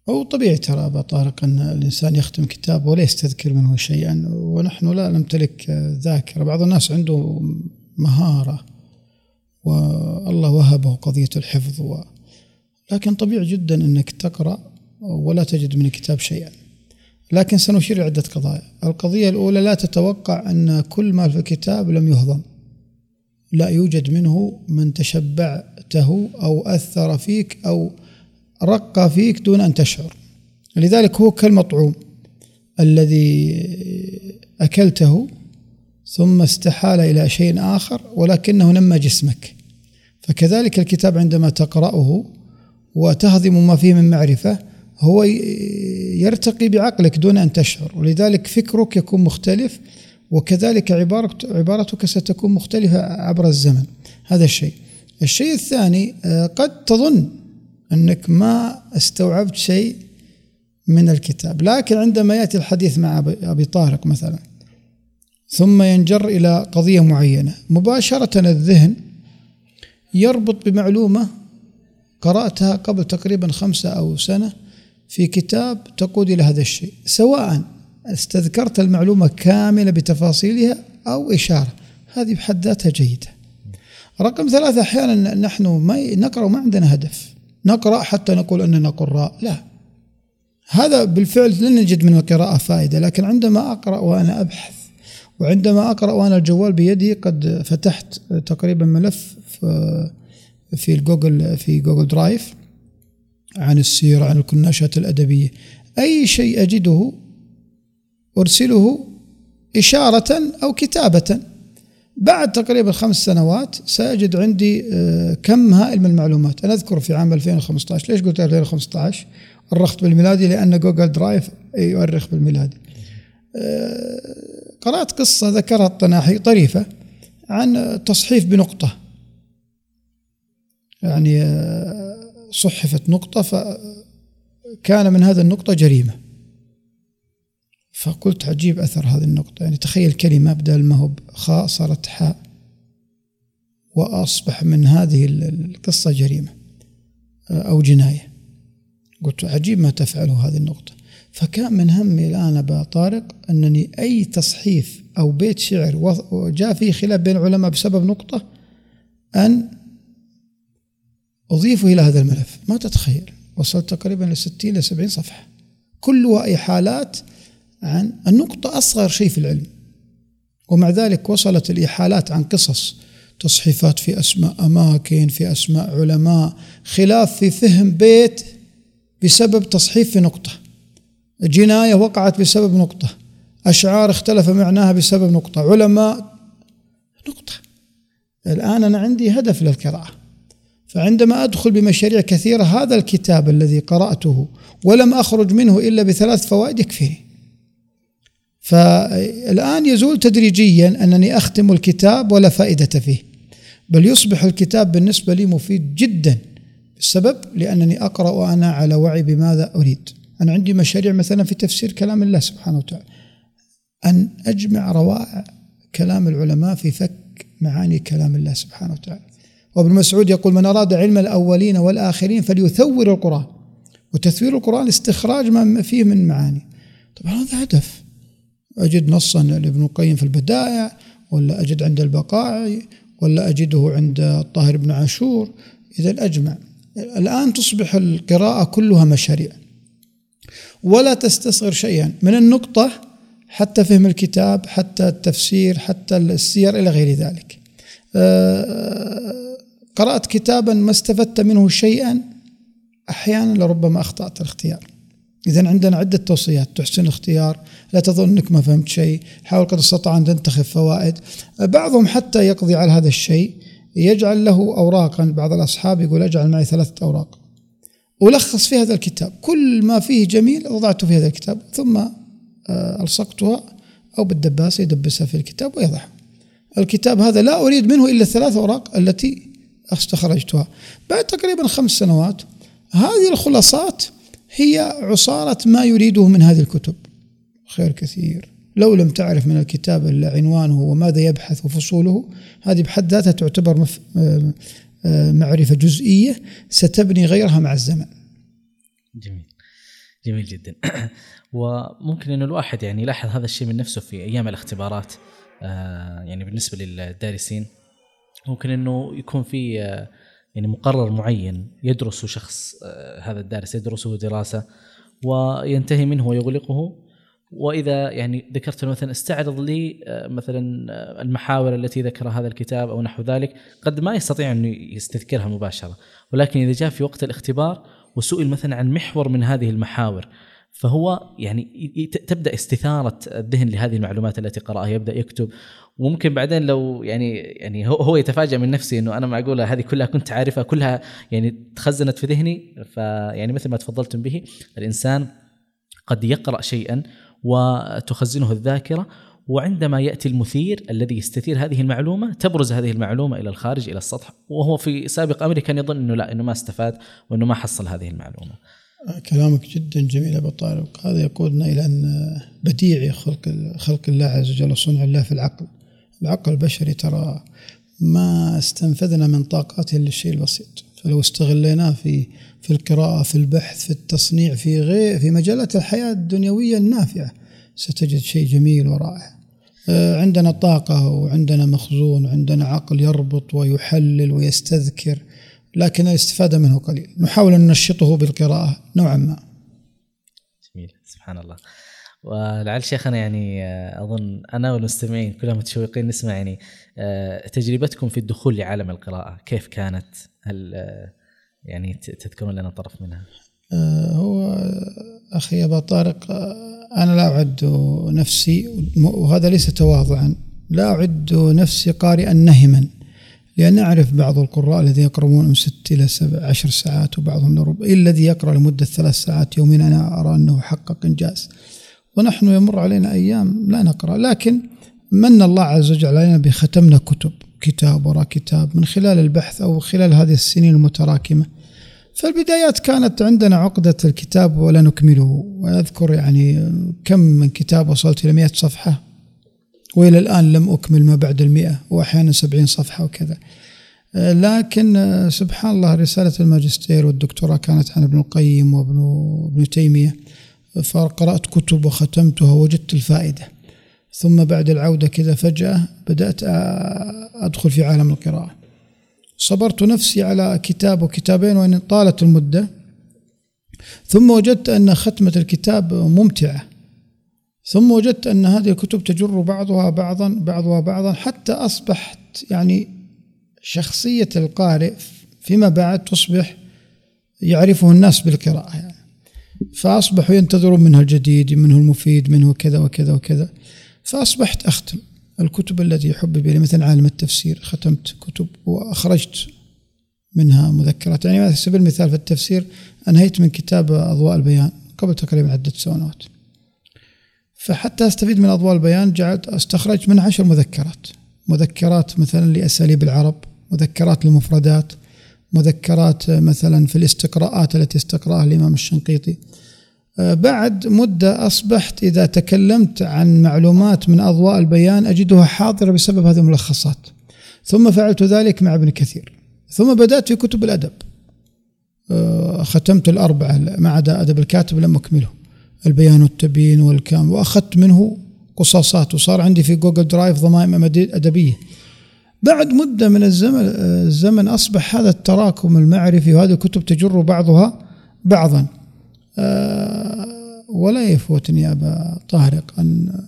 هو طبيعي ترى أبا طارق أن الإنسان يختم كتاب ولا يستذكر منه شيئا ونحن لا نمتلك ذاكرة، بعض الناس عنده مهارة والله وهبه قضية الحفظ و لكن طبيعي جدا أنك تقرأ ولا تجد من الكتاب شيئا. لكن سنشير لعده قضايا، القضية الأولى لا تتوقع أن كل ما في الكتاب لم يهضم. لا يوجد منه من تشبعته أو أثر فيك أو رق فيك دون أن تشعر. لذلك هو كالمطعوم الذي أكلته ثم استحال إلى شيء آخر ولكنه نمى جسمك. فكذلك الكتاب عندما تقرأه وتهضم ما فيه من معرفة هو يرتقي بعقلك دون أن تشعر. ولذلك فكرك يكون مختلف وكذلك عبارتك ستكون مختلفة عبر الزمن. هذا الشيء. الشيء الثاني آه، قد تظن أنك ما استوعبت شيء من الكتاب. لكن عندما يأتي الحديث مع أبي طارق مثلا ثم ينجر إلى قضية معينة مباشرة الذهن يربط بمعلومة قرأتها قبل تقريبا خمسة أو سنة في كتاب تقود إلى هذا الشيء سواء استذكرت المعلومة كاملة بتفاصيلها أو إشارة. هذه بحد ذاتها جيدة. رقم ثلاثة أحيانا نحن ما نقرأ وما عندنا هدف. نقرأ حتى نقول أننا قراء. لا. هذا بالفعل لن نجد من القراءة فائدة لكن عندما أقرأ وأنا أبحث وعندما أقرأ وأنا الجوال بيدي قد فتحت تقريبا ملف في الجوجل في Google Drive عن السيرة عن الكناشات الأدبية. أي شيء أجده أرسله إشارة أو كتابة. بعد تقريبا خمس سنوات سأجد عندي آه، كم هائل من المعلومات. أنا أذكر في عام 2015 ليش قلت 2015 أرخت بالميلادي لأن Google Drive يؤرخ بالميلادي. آه، قرأت قصة ذكرها الطناحي طريفة عن تصحيف بنقطة. يعني آه، صحفت نقطة فكان من هذا النقطة جريمة. فقلت عجيب أثر هذه النقطة. يعني تخيل كلمة بدل ما هو خاء صارت حاء وأصبح من هذه القصة جريمة أو جناية. قلت عجيب ما تفعله هذه النقطة. فكان من همي الآن أبا طارق أنني أي تصحيف أو بيت شعر جاء فيه خلاف بين العلماء بسبب نقطة أن أضيفه إلى هذا الملف. ما تتخيل وصلت تقريبا ل 60 إلى 70 صفحة. كلها أي حالات عن النقطة أصغر شيء في العلم ومع ذلك وصلت الإحالات عن قصص تصحيفات في أسماء أماكن في أسماء علماء خلاف في فهم بيت بسبب تصحيف في نقطة. جناية وقعت بسبب نقطة. أشعار اختلف معناها بسبب نقطة. علماء نقطة. الآن أنا عندي هدف للقراءة. فعندما أدخل بمشاريع كثيرة هذا الكتاب الذي قرأته ولم أخرج منه إلا بثلاث فوائد يكفيني. فالآن يزول تدريجيا أنني أختم الكتاب ولا فائدة فيه بل يصبح الكتاب بالنسبة لي مفيد جدا. السبب؟ لأنني أقرأ وأنا على وعي بماذا أريد. أنا عندي مشاريع مثلا في تفسير كلام الله سبحانه وتعالى. أن أجمع روائع كلام العلماء في فك معاني كلام الله سبحانه وتعالى. وابن مسعود يقول من أراد علم الأولين والآخرين فليثور القرآن. وتثوير القرآن استخراج ما فيه من معاني. طبعا هذا هدف. أجد نصا لابن القيم في البدائع ولا أجد عند البقاعي ولا أجده عند الطاهر بن عاشور. إذا أجمع. الآن تصبح القراءة كلها مشاريع. ولا تستصغر شيئا. من النقطة حتى فهم الكتاب حتى التفسير حتى السير إلى غير ذلك. آه، قرأت كتابا ما استفدت منه شيئا أحيانا لربما أخطأت الاختيار. إذا عندنا عدة توصيات. تحسن الاختيار لا تظن أنك ما فهمت شيء حاول قدر استطاع أن تنتخب فوائد. بعضهم حتى يقضي على هذا الشيء يجعل له أوراقا. بعض الأصحاب يقول أجعل معي ثلاثة أوراق. ألخص في هذا الكتاب. كل ما فيه جميل وضعته في هذا الكتاب ثم آه، ألصقتها أو بالدباسة يدبسها في الكتاب ويضعها. الكتاب هذا لا أريد منه إلا الثلاث أوراق التي استخرجتها بعد تقريبا خمس سنوات هذه الخلاصات هي عصارة ما يريده من هذه الكتب. خير كثير. لو لم تعرف من الكتاب إلا عنوانه وماذا يبحث وفصوله هذه بحد ذاتها تعتبر مف... آه، آه، معرفة جزئية ستبني غيرها مع الزمن. جميل. جميل جدا. <clears throat> وممكن أن الواحد يعني يلاحظ هذا الشيء من نفسه في أيام الاختبارات آه، يعني بالنسبة للدارسين ممكن أنه يكون في يعني مقرر معين يدرسه شخص هذا الدارس يدرسه دراسة وينتهي منه ويغلقه. وإذا يعني ذكرت مثلا استعرض لي آه، مثلا آه، المحاور التي ذكرها هذا الكتاب أو نحو ذلك قد ما يستطيع انه يستذكرها مباشرة. ولكن إذا جاء في وقت الاختبار وسئل مثلا عن محور من هذه المحاور فهو يعني تبدأ استثارة الذهن لهذه المعلومات التي قرأها يبدأ يكتب. وممكن بعدين لو يعني يعني هو يتفاجأ من نفسه إنه أنا معقولة هذه كلها كنت عارفها كلها يعني تخزنت في ذهني. فيعني مثل ما تفضلتم به الإنسان قد يقرأ شيئا وتخزنه الذاكرة وعندما يأتي المثير الذي يستثير هذه المعلومة تبرز هذه المعلومة إلى الخارج إلى السطح. وهو في سابق امره كان يظن إنه لا إنه ما استفاد وإنه ما حصل هذه المعلومة. كلامك جدا جميل أبو طارق. هذا يقودنا إلى أن بديعي خلق خلق الله عز وجل وصنع الله في العقل. العقل البشري ترى ما استنفذنا من طاقاته إلا الشيء البسيط. فلو استغليناه في في القراءة في البحث في التصنيع في غير في مجالات الحياة الدنيوية النافعة ستجد شيء جميل ورائع. آه، عندنا طاقة وعندنا مخزون وعندنا عقل يربط ويحلل ويستذكر. لكن الاستفادة منه قليل. نحاول أن ننشطه بالقراءة نوعا ما. جميل. سبحان الله. ولعل شيخنا يعني آه، أظن أنا والمستمعين كلنا متشوقين نسمع يعني آه، تجربتكم في الدخول لعالم القراءة. كيف كانت؟ هل يعني تذكرون لنا طرف منها؟ آه، هو أخي أبا طارق آه، أنا لا أعد نفسي وهذا ليس تواضعا لا أعد نفسي قارئا نهما. لأن أعرف بعض القراء الذين يقرؤون من ست إلى سبع عشر ساعات وبعضهم لربع الذي يقرأ لمدة ثلاث ساعات يوميا أنا أرى أنه حقق إنجاز. ونحن يمر علينا أيام لا نقرأ لكن من الله عز وجل علينا بختمنا كتب كتاب وراء كتاب من خلال البحث أو خلال هذه السنين المتراكمة. فالبدايات كانت عندنا عقدة الكتاب ولا نكمله. وأذكر يعني كم من كتاب وصلت إلى مئة صفحة. وإلى الآن لم أكمل ما بعد المئة وأحيانا سبعين صفحة وكذا. لكن سبحان الله رسالة الماجستير والدكتوراه كانت عن ابن القيم وابن ابن تيمية. فقرأت كتب وختمتها وجدت الفائدة. ثم بعد العودة كذا فجأة بدأت أدخل في عالم القراءة. صبرت نفسي على كتاب وكتابين وإن طالت المدة. ثم وجدت أن ختمة الكتاب ممتعة. ثم وجدت أن هذه الكتب تجر بعضها بعضا بعضها بعضا حتى أصبحت يعني شخصية القارئ فيما بعد تصبح يعرفه الناس بالقراءة يعني. فأصبحوا ينتظرون منه الجديد منه المفيد منه كذا وكذا وكذا. فأصبحت أختم الكتب التي حبب إلي مثل عالم التفسير. ختمت كتب وأخرجت منها مذكرات. يعني على سبيل المثال في التفسير أنهيت من كتاب أضواء البيان قبل تقريبا عدة سنوات. فحتى أستفيد من أضواء البيان جعلت استخرجت من عشر مذكرات. مذكرات مثلا لأساليب العرب مذكرات للمفردات مذكرات مثلا في الاستقراءات التي استقرأها الإمام الشنقيطي. آه، بعد مدة أصبحت إذا تكلمت عن معلومات من أضواء البيان أجدها حاضرة بسبب هذه الملخصات. ثم فعلت ذلك مع ابن كثير. ثم بدأت في كتب الأدب. آه، ختمت الأربعة ما عدا أدب الكاتب لم أكمله. البيان والتبيين والكامل وأخذت منه قصاصات. وصار عندي في Google Drive ضمائم أدبية. بعد مدة من الزمن الزمن أصبح هذا التراكم المعرفي وهذه الكتب تجر بعضها بعضا. آه، ولا يفوتني يا أبا طارق أن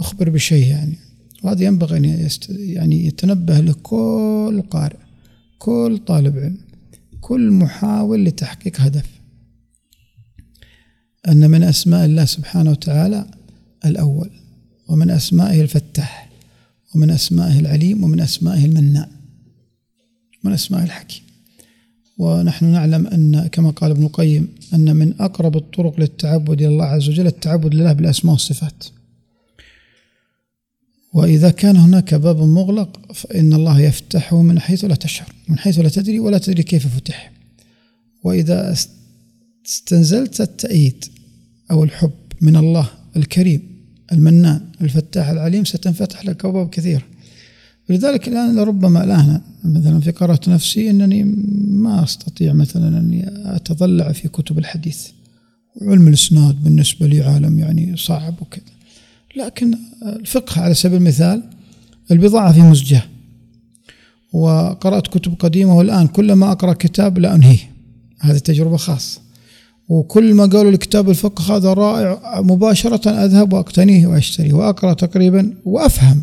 أخبر بشيء يعني. وهذا ينبغي أن يست يعني يتنبه لكل قارئ كل طالب علم كل محاول لتحقيق هدف. أن من أسماء الله سبحانه وتعالى الأول ومن أسمائه الفتاح ومن أسمائه العليم ومن أسمائه المنان من أسمائه الحكيم. ونحن نعلم أن كما قال ابن القيم أن من أقرب الطرق للتعبد إلى الله عز وجل التعبد لله بالأسماء والصفات. وإذا كان هناك باب مغلق فإن الله يفتحه من حيث لا تشعر من حيث لا تدري ولا تدري كيف فتح. وإذا استنزلت التأييد أو الحب من الله الكريم المنان الفتاح العليم ستنفتح لك أبواب كثيرة. لذلك الآن لربما الآن مثلا في قرأت نفسي أنني ما أستطيع مثلا أني أتضلع في كتب الحديث وعلم الإسناد بالنسبة لي عالم يعني صعب وكذا. لكن الفقه على سبيل المثال البضاعة في مزجة. وقرأت كتب قديمة والآن كلما أقرأ كتاب لا أنهيه. هذه تجربة خاصة. وكل ما قالوا الكتاب الفقه هذا رائع مباشرة أذهب وأقتنيه وأشتريه وأقرأ تقريبا وأفهم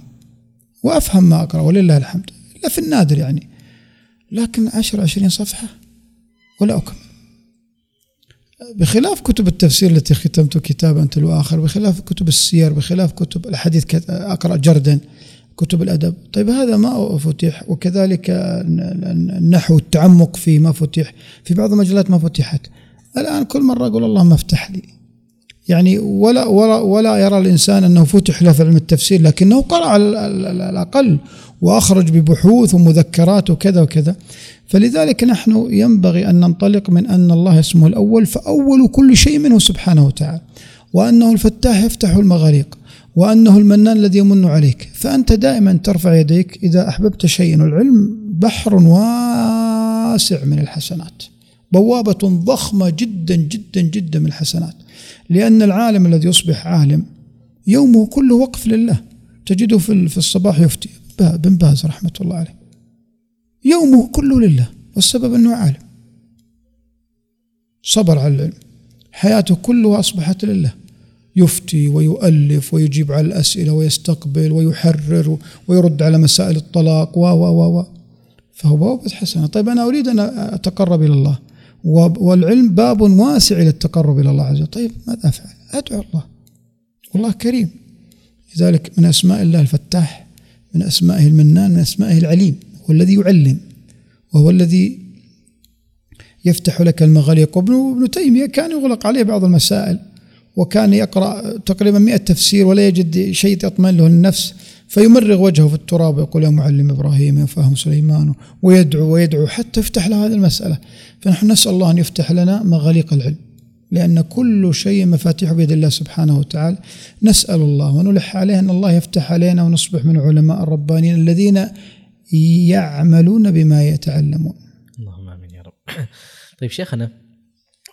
وأفهم ما أقرأ ولله الحمد. إلا في النادر يعني. لكن عشر عشرين صفحة؟ ولا أكمل. بخلاف كتب التفسير التي ختمت كتابا تلو آخر بخلاف كتب السير بخلاف كتب الحديث أقرأ جردا كتب الأدب. طيب هذا ما فتح. وكذلك النحو التعمق فيه ما فتح. في بعض المجالات ما فتحت. الآن كل مرة أقول اللهم افتح لي. يعني ولا ولا ولا يرى الإنسان أنه فتح له في علم التفسير لكنه قرأ على الأقل وأخرج ببحوث ومذكرات وكذا وكذا. فلذلك نحن ينبغي أن ننطلق من أن الله اسمه الأول فأول كل شيء منه سبحانه وتعالى وأنه الفتاح يفتح المغاليق وأنه المنان الذي يمن عليك. فأنت دائما ترفع يديك إذا أحببت شيئا والعلم بحر واسع من الحسنات. بوابة ضخمة جدا جدا جدا من الحسنات. لأن العالم الذي يصبح عالم يومه كله وقف لله. تجده في الصباح يفتي بن باز رحمة الله عليه. يومه كله لله والسبب أنه عالم. صبر على العلم. حياته كلها أصبحت لله. يفتي ويؤلف ويجيب على الأسئلة ويستقبل ويحرر ويرد على مسائل الطلاق و و و فهو بوابة حسنة. طيب أنا أريد أن أتقرب إلى الله. والعلم باب واسع إلى التقرب إلى الله عز وجل. طيب ماذا أفعل؟ أدعو الله. والله كريم. لذلك من أسماء الله الفتاح من أسمائه المنان من أسمائه العليم هو الذي يعلم وهو الذي يفتح لك المغاليق وابن ابن تيمية كان يغلق عليه بعض المسائل وكان يقرأ تقريبا مئة تفسير ولا يجد شيء يطمئن له النفس. فيمرغ وجهه في التراب ويقول يا معلم إبراهيم يا فهم سليمان ويدعو ويدعو حتى يفتح له هذه المسألة فنحن نسأل الله أن يفتح لنا مغاليق العلم لأن كل شيء مفاتيح بيد الله سبحانه وتعالى نسأل الله ونلح عليه أن الله يفتح علينا ونصبح من علماء الربانيين الذين يعملون بما يتعلمون. اللهم آمين يا رب. <laughs> طيب شيخنا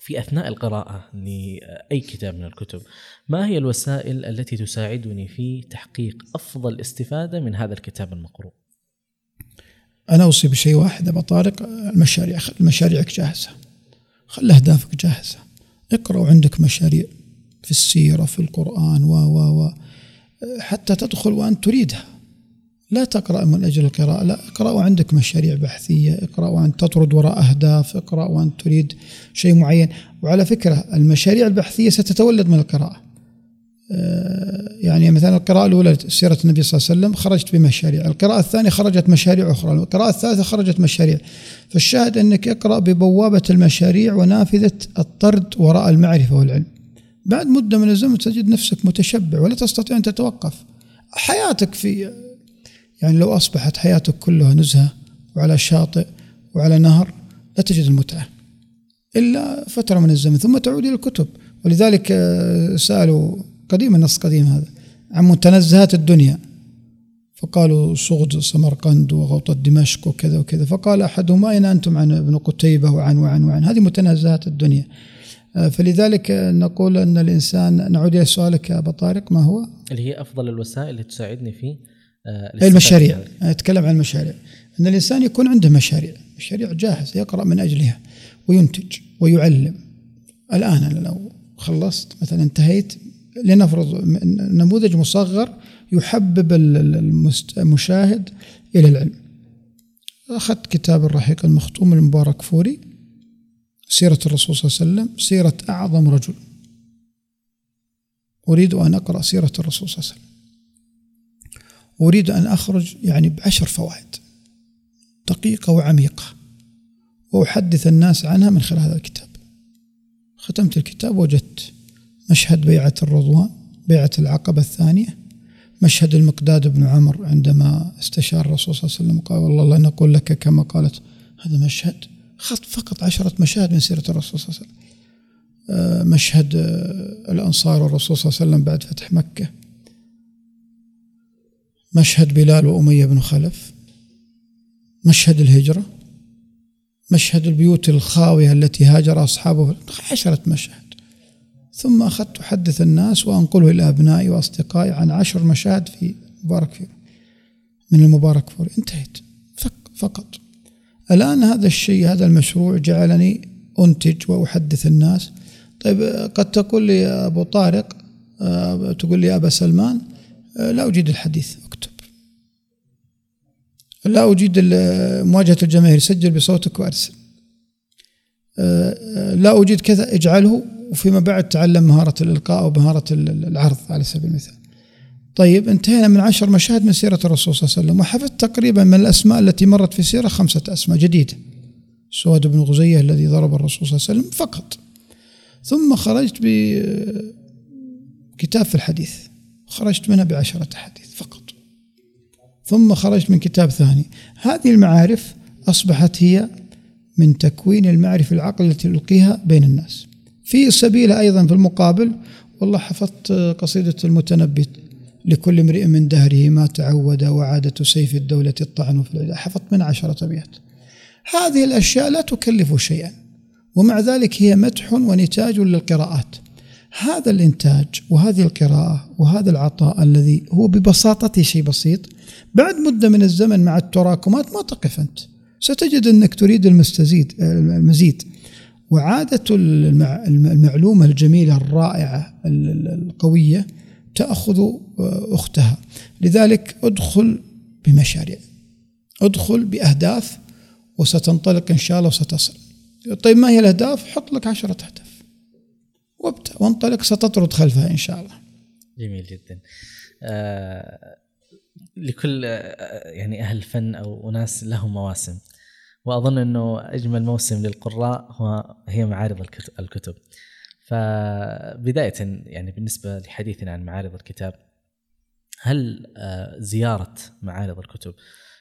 في أثناء القراءة لأي كتاب من الكتب ما هي الوسائل التي تساعدني في تحقيق أفضل استفادة من هذا الكتاب المقروء؟ أنا أوصي بشيء واحد ابو طارق المشاريع مشاريعك جاهزة. خلي أهدافك جاهزة. اقرأ وعندك مشاريع في السيرة في القرآن و و و حتى تدخل وأنت تريدها. لا تقرأ من أجل القراءة لا اقرأ وعندك مشاريع بحثية اقرأ وأنت تطرد وراء أهداف اقرأ وأنت تريد شيء معين. وعلى فكرة المشاريع البحثية ستتولد من القراءة. آه، يعني مثلا القراءة الأولى سيرة النبي صلى الله عليه وسلم خرجت بمشاريع القراءة الثانية خرجت مشاريع أخرى القراءة الثالثة خرجت مشاريع. فالشاهد أنك اقرأ ببوابة المشاريع ونافذة الطرد وراء المعرفة والعلم. بعد مدة من الزمن تجد نفسك متشبع ولا تستطيع أن تتوقف. حياتك في يعني لو أصبحت حياتك كلها نزهة وعلى شاطئ وعلى نهر لا تجد المتعة إلا فترة من الزمن ثم تعود إلى الكتب. ولذلك آه، سألوا قديم النص قديم هذا عن متنزهات الدنيا. فقالوا صغد سمرقند وغوطة دمشق وكذا وكذا. فقال أحدهم أين أنتم عن ابن قتيبة؟ وعن وعن وعن. هذه متنزهات الدنيا. آه، فلذلك نقول أن الإنسان نعود إلى سؤالك يا أبا طارق ما هو؟ اللي هي أفضل الوسائل اللي تساعدني في آه المشاريع. أتكلم عن المشاريع. أن الإنسان يكون عنده مشاريع. مشاريع جاهزة يقرأ من أجلها وينتج ويعلم. الآن أنا لو خلصت مثلا انتهيت لنفرض نموذج مصغر يحبب المشاهد إلى العلم. أخذت كتاب الرحيق المختوم المبارك فوري سيرة الرسول صلى الله عليه وسلم سيرة أعظم رجل. أريد أن أقرأ سيرة الرسول صلى الله عليه وسلم. أريد أن أخرج يعني بعشر فوائد دقيقة وعميقة وأحدث الناس عنها من خلال هذا الكتاب. ختمت الكتاب وجدت مشهد بيعة الرضوان بيعة العقبة الثانية مشهد المقداد بن عمر عندما استشار الرسول صلى الله عليه وسلم وقال والله لا نقول لك كما قالت. هذا مشهد خط فقط عشرة مشاهد من سيرة الرسول صلى الله عليه وسلم. آه، مشهد آه، الأنصار والرسول صلى الله عليه وسلم بعد فتح مكة. مشهد بلال وأمية بن خلف مشهد الهجرة مشهد البيوت الخاوية التي هاجر أصحابه عشرة مشاهد. ثم أخذت أحدث الناس وأنقله إلى أبنائي وأصدقائي عن عشر مشاهد في مبارك فيه. من المبارك فوري انتهيت. فقط. الآن هذا الشيء هذا المشروع جعلني أنتج وأحدث الناس. طيب قد تقول لي أبو طارق آه، تقول لي أبا سلمان آه، لا أجيد الحديث. لا أجيد مواجهة الجماهير سجل بصوتك وأرسل. آه، لا أجيد كذا اجعله وفيما بعد تعلم مهارة الإلقاء ومهارة العرض على سبيل المثال. طيب انتهينا من عشر مشاهد من سيرة الرسول صلى الله عليه وسلم وحفظت تقريبا من الأسماء التي مرت في السيرة خمسة أسماء جديدة. سواد بن غزية الذي ضرب الرسول صلى الله عليه وسلم فقط. ثم خرجت بكتاب في الحديث خرجت منها بعشرة أحاديث فقط. ثم خرجت من كتاب ثاني. هذه المعارف أصبحت هي من تكوين المعرفة العقل التي ألقيها بين الناس. في سبيل أيضا في المقابل والله حفظت قصيدة المتنبي لكل امرئ من دهره ما تعود وعادة سيف الدولة الطعن في العداء حفظت من عشرة أبيات هذه الأشياء لا تكلف شيئا ومع ذلك هي مدح ونتاج للقراءات. هذا الإنتاج وهذه القراءة وهذا العطاء الذي هو ببساطته شيء بسيط بعد مدة من الزمن مع التراكمات ما تقف أنت. ستجد أنك تريد المستزيد المزيد. وعادة المعلومة الجميلة الرائعة القوية تأخذ أختها. لذلك ادخل بمشاريع. ادخل بأهداف وستنطلق إن شاء الله وستصل. طيب ما هي الأهداف؟ حط لك عشرة أهداف. وانطلق ستطرد خلفها إن شاء الله. جميل جدا. آه لكل آه يعني أهل فن أو أناس لهم مواسم. وأظن إنه أجمل موسم للقراء هو هي معارض الكتب. فبداية يعني بالنسبة لحديثنا عن معارض الكتاب هل آه، زيارة معارض الكتب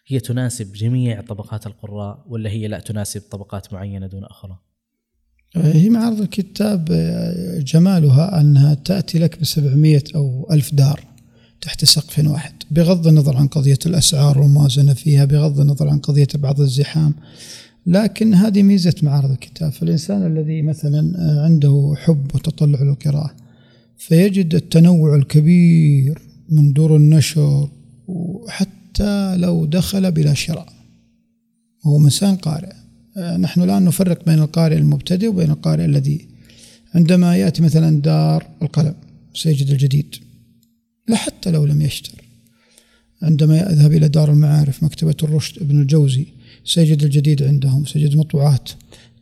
هي تناسب جميع طبقات القراء ولا هي لا تناسب طبقات معينة دون أخرى؟ هي معارض الكتاب آه، جمالها أنها تأتي لك ب 700 أو 1000 دار تحت سقف واحد بغض النظر عن قضية الأسعار والموازنة فيها بغض النظر عن قضية بعض الزحام لكن هذه ميزة معارض الكتاب. فالإنسان الذي مثلا عنده حب وتطلع للقراءة فيجد التنوع الكبير من دور النشر وحتى لو دخل بلا شراء هو إنسان قارئ. نحن الآن نفرق بين القارئ المبتدئ وبين القارئ الذي عندما يأتي مثلا دار القلم سيجد الجديد لا حتى لو لم يشتر. عندما يذهب إلى دار المعارف مكتبة الرشد ابن الجوزي سيجد الجديد عندهم سيجد مطبوعات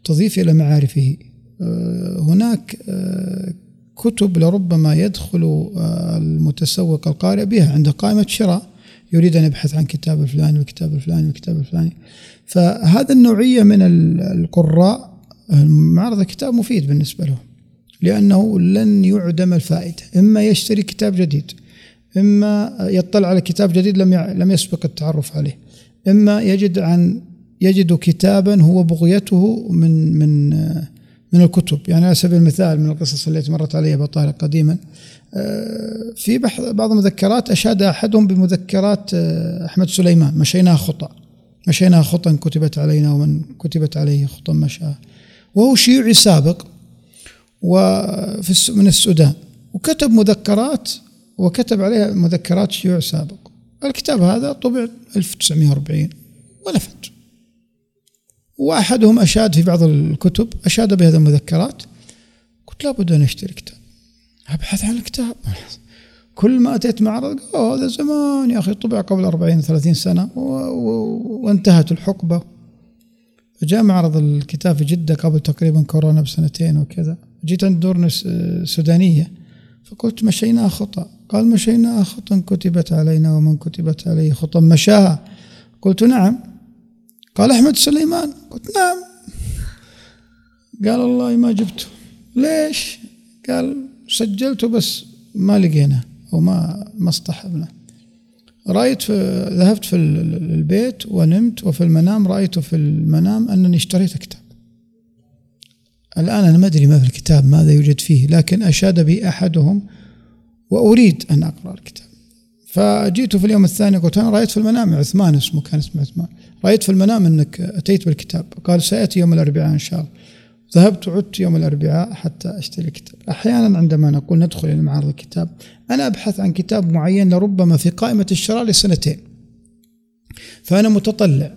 تضيف إلى معارفه. آه، هناك آه، كتب لربما يدخل آه، المتسوق القارئ بها عند قائمة شراء يريد أن يبحث عن كتاب الفلاني والكتاب الفلاني والكتاب الفلاني. فهذا النوعية من القراء معرض الكتاب مفيد بالنسبة له لأنه لن يعدم الفائدة. إما يشتري كتاب جديد إما يطلع على كتاب جديد لم لم يسبق التعرف عليه إما يجد عن يجد كتابا هو بغيته من من من الكتب. يعني على سبيل المثال من القصص التي مرت علي بطالة قديما آه، في بعض المذكرات أشاد أحدهم بمذكرات آه، أحمد سليمان مشيناها خطأ. مشيناها خطا كتبت علينا ومن كتبت عليه خطا مشاها وهو شيوعي سابق وفي من السودان. وكتب مذكرات وكتب عليها مذكرات شيوع سابق. الكتاب هذا طبع 1940 ونفد وأحدهم أشاد في بعض الكتب أشاد بهذه المذكرات قلت لابد أن أشتري كتاب. أبحث عن الكتاب. كل ما أتيت معرض أوه هذا زمان يا أخي طبع قبل 40 30 سنة و... و... وانتهت الحقبة. جاء معرض الكتاب في جدة قبل تقريبا كورونا بسنتين وكذا. جيت عند دور سودانية فقلت مشينا خطأ. قال مشينا خطأ كتبت علينا ومن كتبت عليه خطأ. مشاها قلت نعم. قال أحمد سليمان. قلت نعم. قال والله ما جبته. ليش؟ قال سجلته بس ما لقينا أو ما ما اصطحبنا. رأيت في ذهبت في البيت ونمت وفي المنام رأيت في المنام أنني اشتريت كتاب. الآن أنا ما أدري ما في الكتاب ماذا يوجد فيه لكن أشاد بي أحدهم وأريد أن أقرأ الكتاب. فجئت في اليوم الثاني قلت أنا رأيت في المنام عثمان اسمه كان اسمه عثمان. رأيت في المنام أنك أتيت بالكتاب. قال سيأتي يوم الأربعاء إن شاء الله. ذهبت وعدت يوم الأربعاء حتى أشتري الكتاب. أحيانا عندما نقول ندخل إلى معرض الكتاب أنا أبحث عن كتاب معين لربما في قائمة الشراء لسنتين. فأنا متطلع.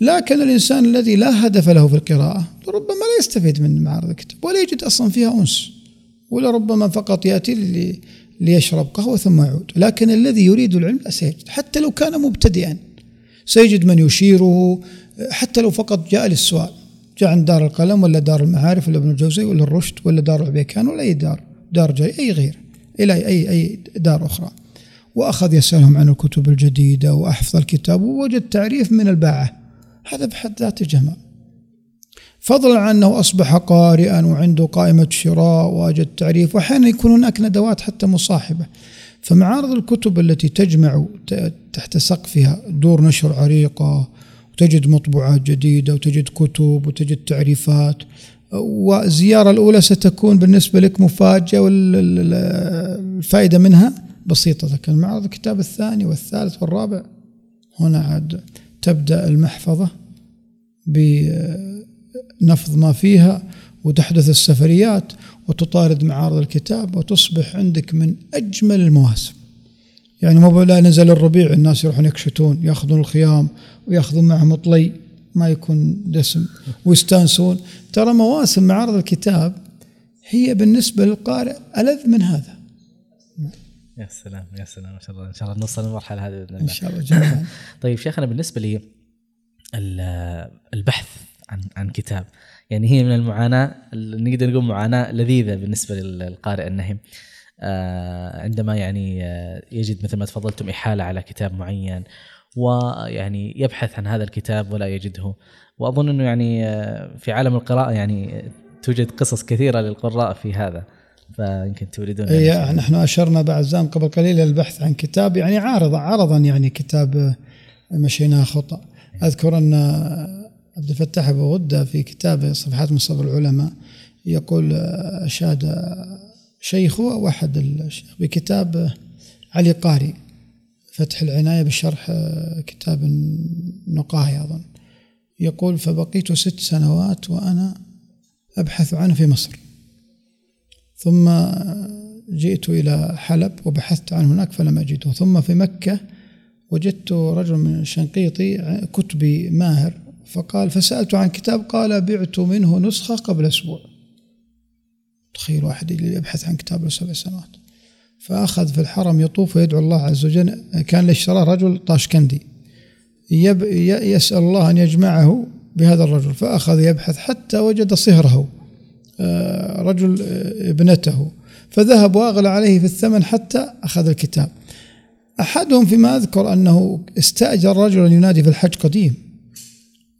لكن الإنسان الذي لا هدف له في القراءة ربما لا يستفيد من معارض الكتاب ولا يجد أصلا فيها أنس ولربما فقط يأتي ليشرب قهوة ثم يعود. لكن الذي يريد العلم لا سيجد. حتى لو كان مبتدئا سيجد من يشيره حتى لو فقط جاء للسؤال. جاء عند دار القلم ولا دار المعارف ولا ابن الجوزي ولا الرشد ولا دار العبيكان ولا أي دار دار جاي أي غير إلى أي أي دار أخرى. وأخذ يسألهم عن الكتب الجديدة وأحفظ الكتاب ووجد تعريف من الباعة. هذا بحد ذاته جمال. فضلا عن أنه أصبح قارئا وعنده قائمة شراء وأجد تعريف وأحيانا يكون هناك ندوات حتى مصاحبة. فمعارض الكتب التي تجمع تحت سقفها دور نشر عريقة وتجد مطبوعات جديدة وتجد كتب وتجد تعريفات والزيارة الأولى ستكون بالنسبة لك مفاجأة والفائدة منها بسيطة. لكن معرض الكتاب الثاني والثالث والرابع هنا عاد تبدأ المحفظة بنفض ما فيها وتحدث السفريات وتطارد معارض الكتاب وتصبح عندك من أجمل المواسم. يعني مو لا نزل الربيع الناس يروحون يكشتون ياخذون الخيام وياخذون معهم طلي ما يكون دسم ويستانسون. ترى مواسم معارض الكتاب هي بالنسبة للقارئ ألذ من هذا. يا سلام يا سلام ما شاء الله إن شاء الله نوصل للمرحلة هذه بإذن الله. إن شاء الله جميعا. <laughs> طيب شيخنا بالنسبة لي البحث عن عن كتاب يعني هي من المعاناة نقدر نقول معاناة لذيذة بالنسبة للقارئ النهم. عندما يعني آه، يجد مثل ما تفضلتم إحالة على كتاب معين ويعني يبحث عن هذا الكتاب ولا يجده. وأظن إنه يعني آه، في عالم القراءة يعني توجد قصص كثيرة للقراء في هذا فيمكن تريدون يعني نحن أشرنا بعد زام قبل قليل للبحث عن كتاب يعني عارض عرضا يعني كتاب مشيناه خطأ. أذكر أن عبد الفتاح أبو غدة في كتابه صفحات مصطفى العلماء يقول أشاد شيخه أو احد الشيخ بكتاب علي قاري فتح العناية بشرح كتاب النقاهي أظن. يقول فبقيت ست سنوات وأنا أبحث عنه في مصر. ثم جئت إلى حلب وبحثت عنه هناك فلم أجده. ثم في مكة وجدت رجل من شنقيطي كتبي ماهر فقال فسألت عن كتاب. قال بعت منه نسخة قبل أسبوع. تخيل واحد يبحث عن كتاب له سبع سنوات. فأخذ في الحرم يطوف ويدعو الله عز وجل. كان اشتراه رجل طاشكندي. يب يسأل الله أن يجمعه بهذا الرجل. فأخذ يبحث حتى وجد صهره آه، رجل آه، ابنته. فذهب وأغلى عليه في الثمن حتى أخذ الكتاب. أحدهم فيما أذكر أنه استأجر رجلا ينادي في الحج قديم.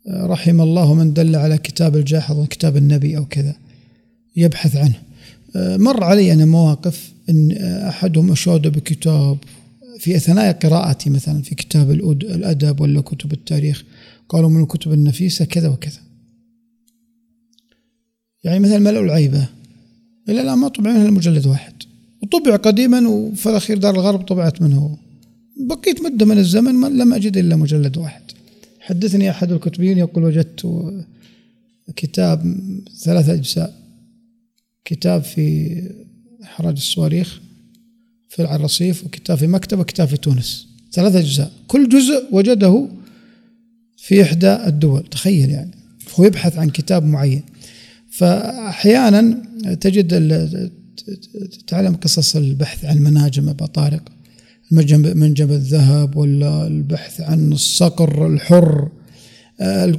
آه، رحم الله من دل على كتاب الجاحظ كتاب النبي أو كذا. يبحث عنه. مر علي أنا مواقف أن أحدهم أشاد بكتاب في أثناء قراءتي مثلا في كتاب الأدب ولا كتب التاريخ. قالوا من الكتب النفيسة كذا وكذا. يعني مثلا ملأ العيبة. إلى الآن ما طبع منها مجلد واحد. وطبع قديما وفي الأخير دار الغرب طبعت منه. بقيت مدة من الزمن لم أجد إلا مجلد واحد. حدثني أحد الكتبيين يقول وجدت كتاب ثلاثة أجزاء. كتاب في إحراج الصواريخ في الرصيف وكتاب في مكتبة وكتاب في تونس. ثلاثة أجزاء. كل جزء وجده في إحدى الدول تخيل يعني. هو يبحث عن كتاب معين. فأحيانا تجد تعلم قصص البحث عن مناجم أبا طارق منجم الذهب ولا البحث عن الصقر الحر.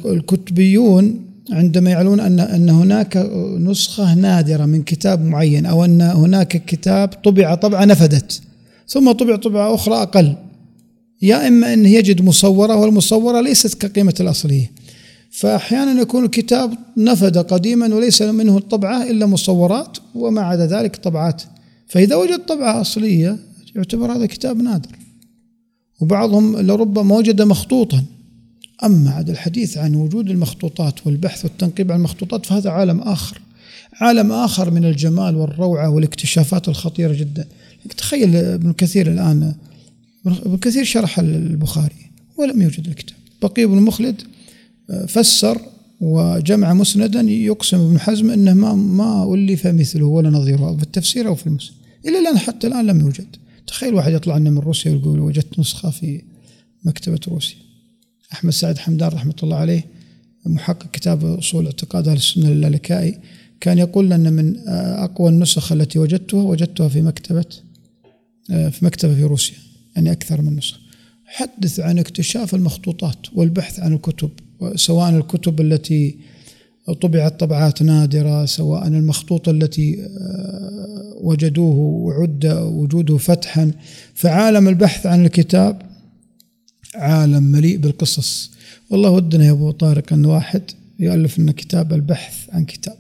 الكتبيون عندما يعلون أن أن هناك نسخة نادرة من كتاب معين أو أن هناك كتاب طبع طبعة نفدت ثم طبع طبعة أخرى أقل. يا إما أن يجد مصورة والمصورة ليست كقيمة الأصلية. فأحيانا يكون الكتاب نفد قديما وليس منه الطبعة إلا مصورات وما عدا ذلك طبعات. فإذا وجد طبعة أصلية يعتبر هذا كتاب نادر. وبعضهم لربما وجد مخطوطا. أما عاد الحديث عن وجود المخطوطات والبحث والتنقيب عن المخطوطات فهذا عالم آخر. عالم آخر من الجمال والروعة والاكتشافات الخطيرة جدا. تخيل ابن كثير الآن ابن كثير شرح البخاري ولم يوجد الكتاب. بقي بن مخلد آه، فسر وجمع مسندا يقسم ابن حزم إنه ما ما ألف مثله ولا نظيره في التفسير أو في المسند. إلى الآن حتى الآن لم يوجد. تخيل واحد يطلع لنا من روسيا ويقول وجدت نسخة في مكتبة روسيا. أحمد سعد حمدان رحمة الله عليه محقق كتاب أصول اعتقاد أهل السنة اللالكائي كان يقول لنا من آه، أقوى النسخ التي وجدتها وجدتها في مكتبة آه، في مكتبة في روسيا يعني أكثر من نسخة. حدث عن اكتشاف المخطوطات والبحث عن الكتب سواء الكتب التي طبعت طبعات نادرة سواء المخطوط التي آه، وجدوه وعد وجوده فتحا. فعالم البحث عن الكتاب عالم مليء بالقصص. والله ودنا يا أبو طارق أن واحد يؤلف لنا كتاب البحث عن كتاب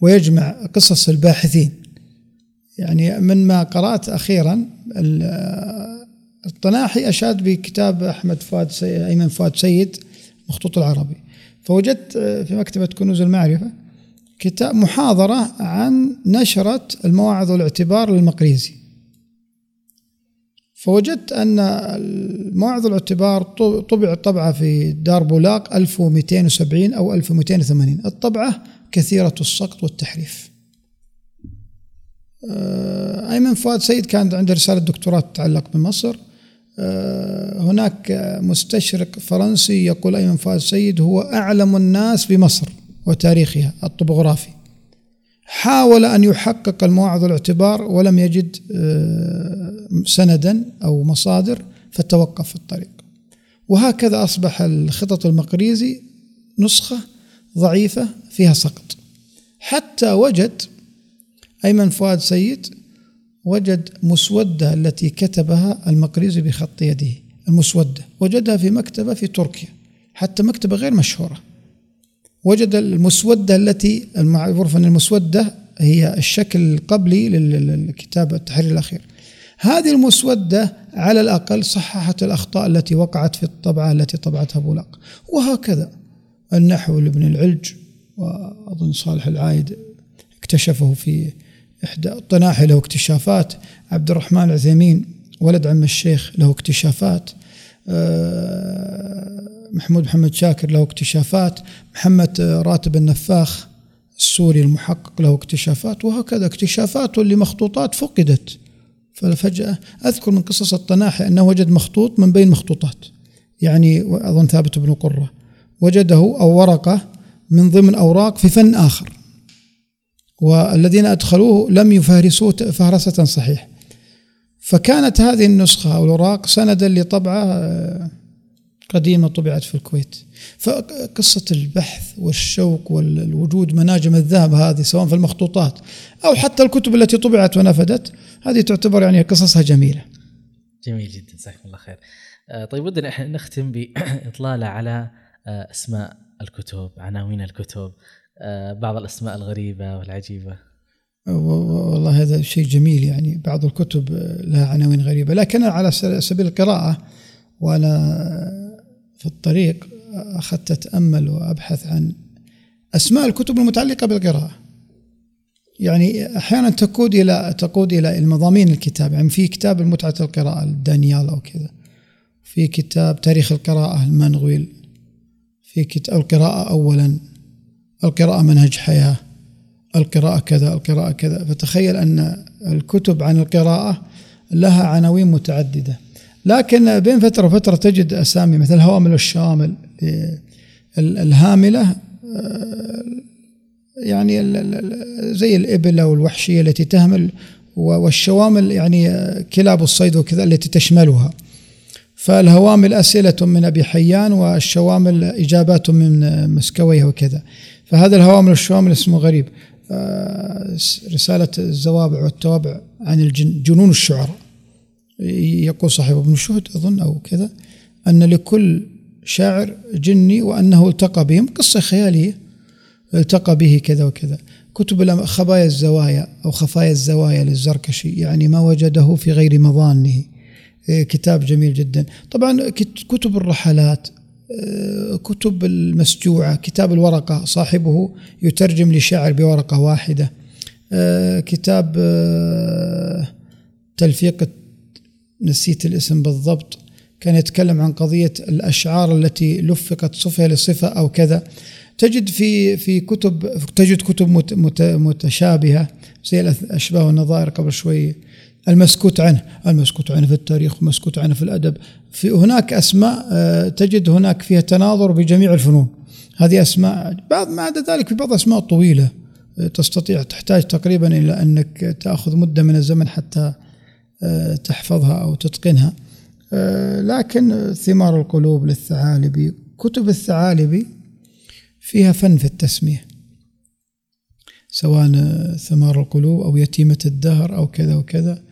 ويجمع قصص الباحثين. يعني من ما قرأت أخيرا الطناحي أشاد بكتاب أحمد فؤاد أيمن فؤاد سيد مخطوط العربي. فوجدت في مكتبة كنوز المعرفة كتاب محاضرة عن نشرة المواعظ والاعتبار للمقريزي. فوجدت أن المواعظ والاعتبار طبع طبعة في دار بولاق 1270 أو 1280 الطبعة كثيرة السقط والتحريف. آه، أيمن فؤاد سيد كان عنده رسالة دكتوراه تتعلق بمصر. آه، هناك مستشرق فرنسي يقول أيمن فؤاد سيد هو أعلم الناس بمصر وتاريخها الطبوغرافي. حاول أن يحقق المواعظ والاعتبار ولم يجد آه، سندا أو مصادر فتوقف في الطريق. وهكذا أصبح الخطط المقريزي نسخة ضعيفة فيها سقط. حتى وجد أيمن فؤاد سيد وجد مسودة التي كتبها المقريزي بخط يده. المسودة. وجدها في مكتبة في تركيا. حتى مكتبة غير مشهورة. وجد المسودة التي المعروف أن المسودة هي الشكل القبلي للكتاب التحرير الأخير. هذه المسودة على الأقل صححت الأخطاء التي وقعت في الطبعة التي طبعتها بولاق وهكذا النحو لابن العلج وأظن صالح العايد اكتشفه في إحدى الطناحي له اكتشافات. عبد الرحمن العثيمين ولد عم الشيخ له اكتشافات. آه، محمود محمد شاكر له اكتشافات محمد راتب النفاخ السوري المحقق له اكتشافات وهكذا اكتشافات لمخطوطات فقدت. ففجأة أذكر من قصص الطناحي أنه وجد مخطوط من بين مخطوطات يعني أظن ثابت بن قرة. وجده أو ورقة من ضمن أوراق في فن آخر. والذين أدخلوه لم يفهرسوه فهرسة صحيح فكانت هذه النسخة أو الأوراق سندا لطبعة آه، قديمة طبعت في الكويت. فقصة البحث والشوق والوجود مناجم الذهب هذه سواء في المخطوطات أو حتى الكتب التي طبعت ونفدت هذه تعتبر يعني قصصها جميلة. جميل جدا جزاكم الله خير. آه، طيب ودنا إحنا نختم بإطلالة على آه، أسماء الكتب عناوين الكتب آه، بعض الأسماء الغريبة والعجيبة. والله هذا شيء جميل يعني بعض الكتب لها عناوين غريبة لكن على سبيل القراءة وأنا في الطريق أخذت أتأمل وأبحث عن أسماء الكتب المتعلقة بالقراءة. يعني أحيانا تقود إلى تقود إلى المضامين الكتاب. يعني في كتاب المتعة القراءة دانيال أو كذا. في كتاب تاريخ القراءة المنغويل في كتاب القراءة أولا القراءة منهج حياة القراءة كذا القراءة كذا. فتخيل أن الكتب عن القراءة لها عناوين متعددة. لكن بين فترة وفترة تجد أسامي مثل الهوامل والشوامل الهاملة آه، يعني زي الإبل أو الوحشية التي تهمل والشوامل يعني كلاب الصيد وكذا التي تشملها. فالهوامل أسئلة من أبي حيان والشوامل إجابات من مسكوية وكذا. فهذا الهوامل والشوامل اسمه غريب. آه، رسالة الزوابع والتوابع عن جنون الشعراء. يقول صاحب ابن شهد أظن أو كذا أن لكل شاعر جني وأنه التقى بهم قصة خيالية التقى به كذا وكذا. كتب خبايا الزوايا أو خفايا الزوايا للزركشي يعني ما وجده في غير مظانه. إيه، كتاب جميل جدا. طبعا كتب الرحلات إيه، كتب المسجوعة كتاب الورقة صاحبه يترجم لشاعر بورقة واحدة. إيه، كتاب تلفيق نسيت الاسم بالضبط كان يتكلم عن قضية الأشعار التي لفقت صفة لصفة أو كذا. تجد في في كتب تجد كتب متشابهة زي الأشباه والنظائر قبل شوي. المسكوت عنه المسكوت عنه في التاريخ ومسكوت عنه في الأدب. في هناك أسماء آه، تجد هناك فيها تناظر بجميع الفنون. هذه أسماء بعد ما عدا ذلك في بعض أسماء طويلة آه، تستطيع تحتاج تقريبا إلى أنك تأخذ مدة من الزمن حتى تحفظها أو تتقنها. لكن ثمار القلوب للثعالبي كتب الثعالبي فيها فن في التسمية سواء ثمار القلوب أو يتيمة الدهر أو كذا وكذا.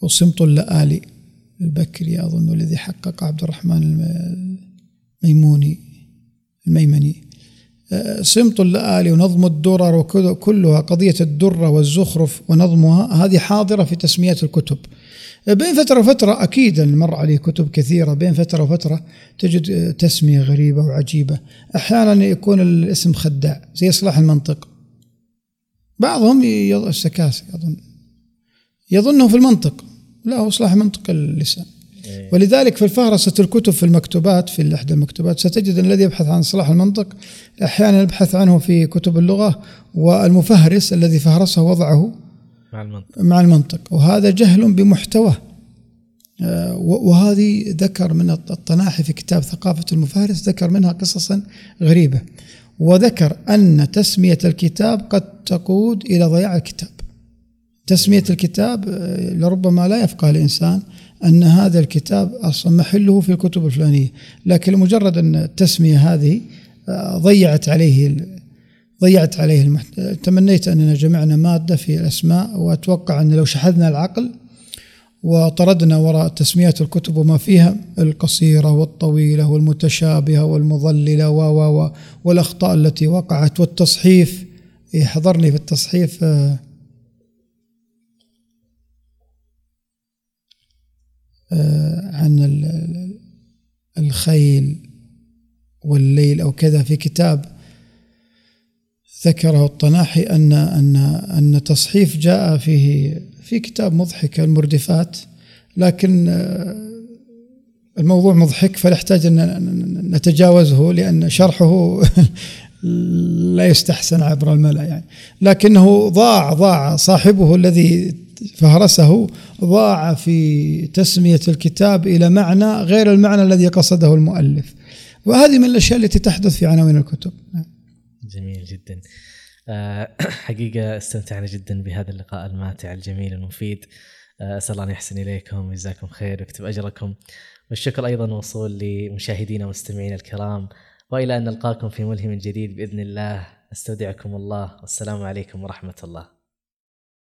وصمت اللآلي البكري أظن الذي حقق عبد الرحمن الميموني الميمني. صمت اللآلي ونظم الدرر وكلها قضية الدرة والزخرف ونظمها هذه حاضرة في تسميات الكتب. بين فترة وفترة أكيد مر عليه كتب كثيرة. بين فترة وفترة تجد تسمية غريبة وعجيبة. أحيانا يكون الاسم خداع زي إصلاح المنطق. بعضهم السكاسي أظن يظنه في المنطق. لا هو إصلاح منطق اللسان. إيه. ولذلك في الفهرسة الكتب في المكتوبات في إحدى المكتوبات ستجد الذي يبحث عن إصلاح المنطق أحيانا يبحث عنه في كتب اللغة والمفهرس الذي فهرسه وضعه مع المنطق. مع المنطق. وهذا جهل بمحتواه. آه، وهذه ذكر من الطناحي في كتاب ثقافة المفهرس ذكر منها قصصا غريبة. وذكر أن تسمية الكتاب قد تقود إلى ضياع الكتاب. تسمية الكتاب آه، لربما لا يفقه الإنسان أن هذا الكتاب أصلا محله في الكتب الفلانية. لكن لمجرد أن التسمية هذه آه، ضيعت عليه ضيعت عليه المحت... تمنيت أننا جمعنا مادة في الأسماء وأتوقع أن لو شحذنا العقل وطردنا وراء تسميات الكتب وما فيها القصيرة والطويلة والمتشابهة والمضللة و و والأخطاء التي وقعت والتصحيف حضرني في التصحيف آه، آه، عن الخيل والليل أو كذا في كتاب ذكره الطناحي أن أن أن تصحيف جاء فيه في كتاب مضحك المردفات لكن آه، الموضوع مضحك فنحتاج أن نتجاوزه لأن شرحه <laughs> لا يستحسن عبر الملأ يعني. لكنه ضاع ضاع صاحبه الذي فهرسه ضاع في تسمية الكتاب إلى معنى غير المعنى الذي قصده المؤلف. وهذه من الأشياء التي تحدث في عناوين الكتب. جميل جدا. آه، <clears throat> حقيقة استمتعنا جدا بهذا اللقاء الماتع الجميل المفيد. آه، أسأل الله أن يحسن إليكم ويجزاكم خير ويكتب أجركم. والشكر أيضا موصول لمشاهدينا ومستمعينا الكرام. وإلى أن نلقاكم في ملهم جديد بإذن الله. استودعكم الله. والسلام عليكم ورحمة الله.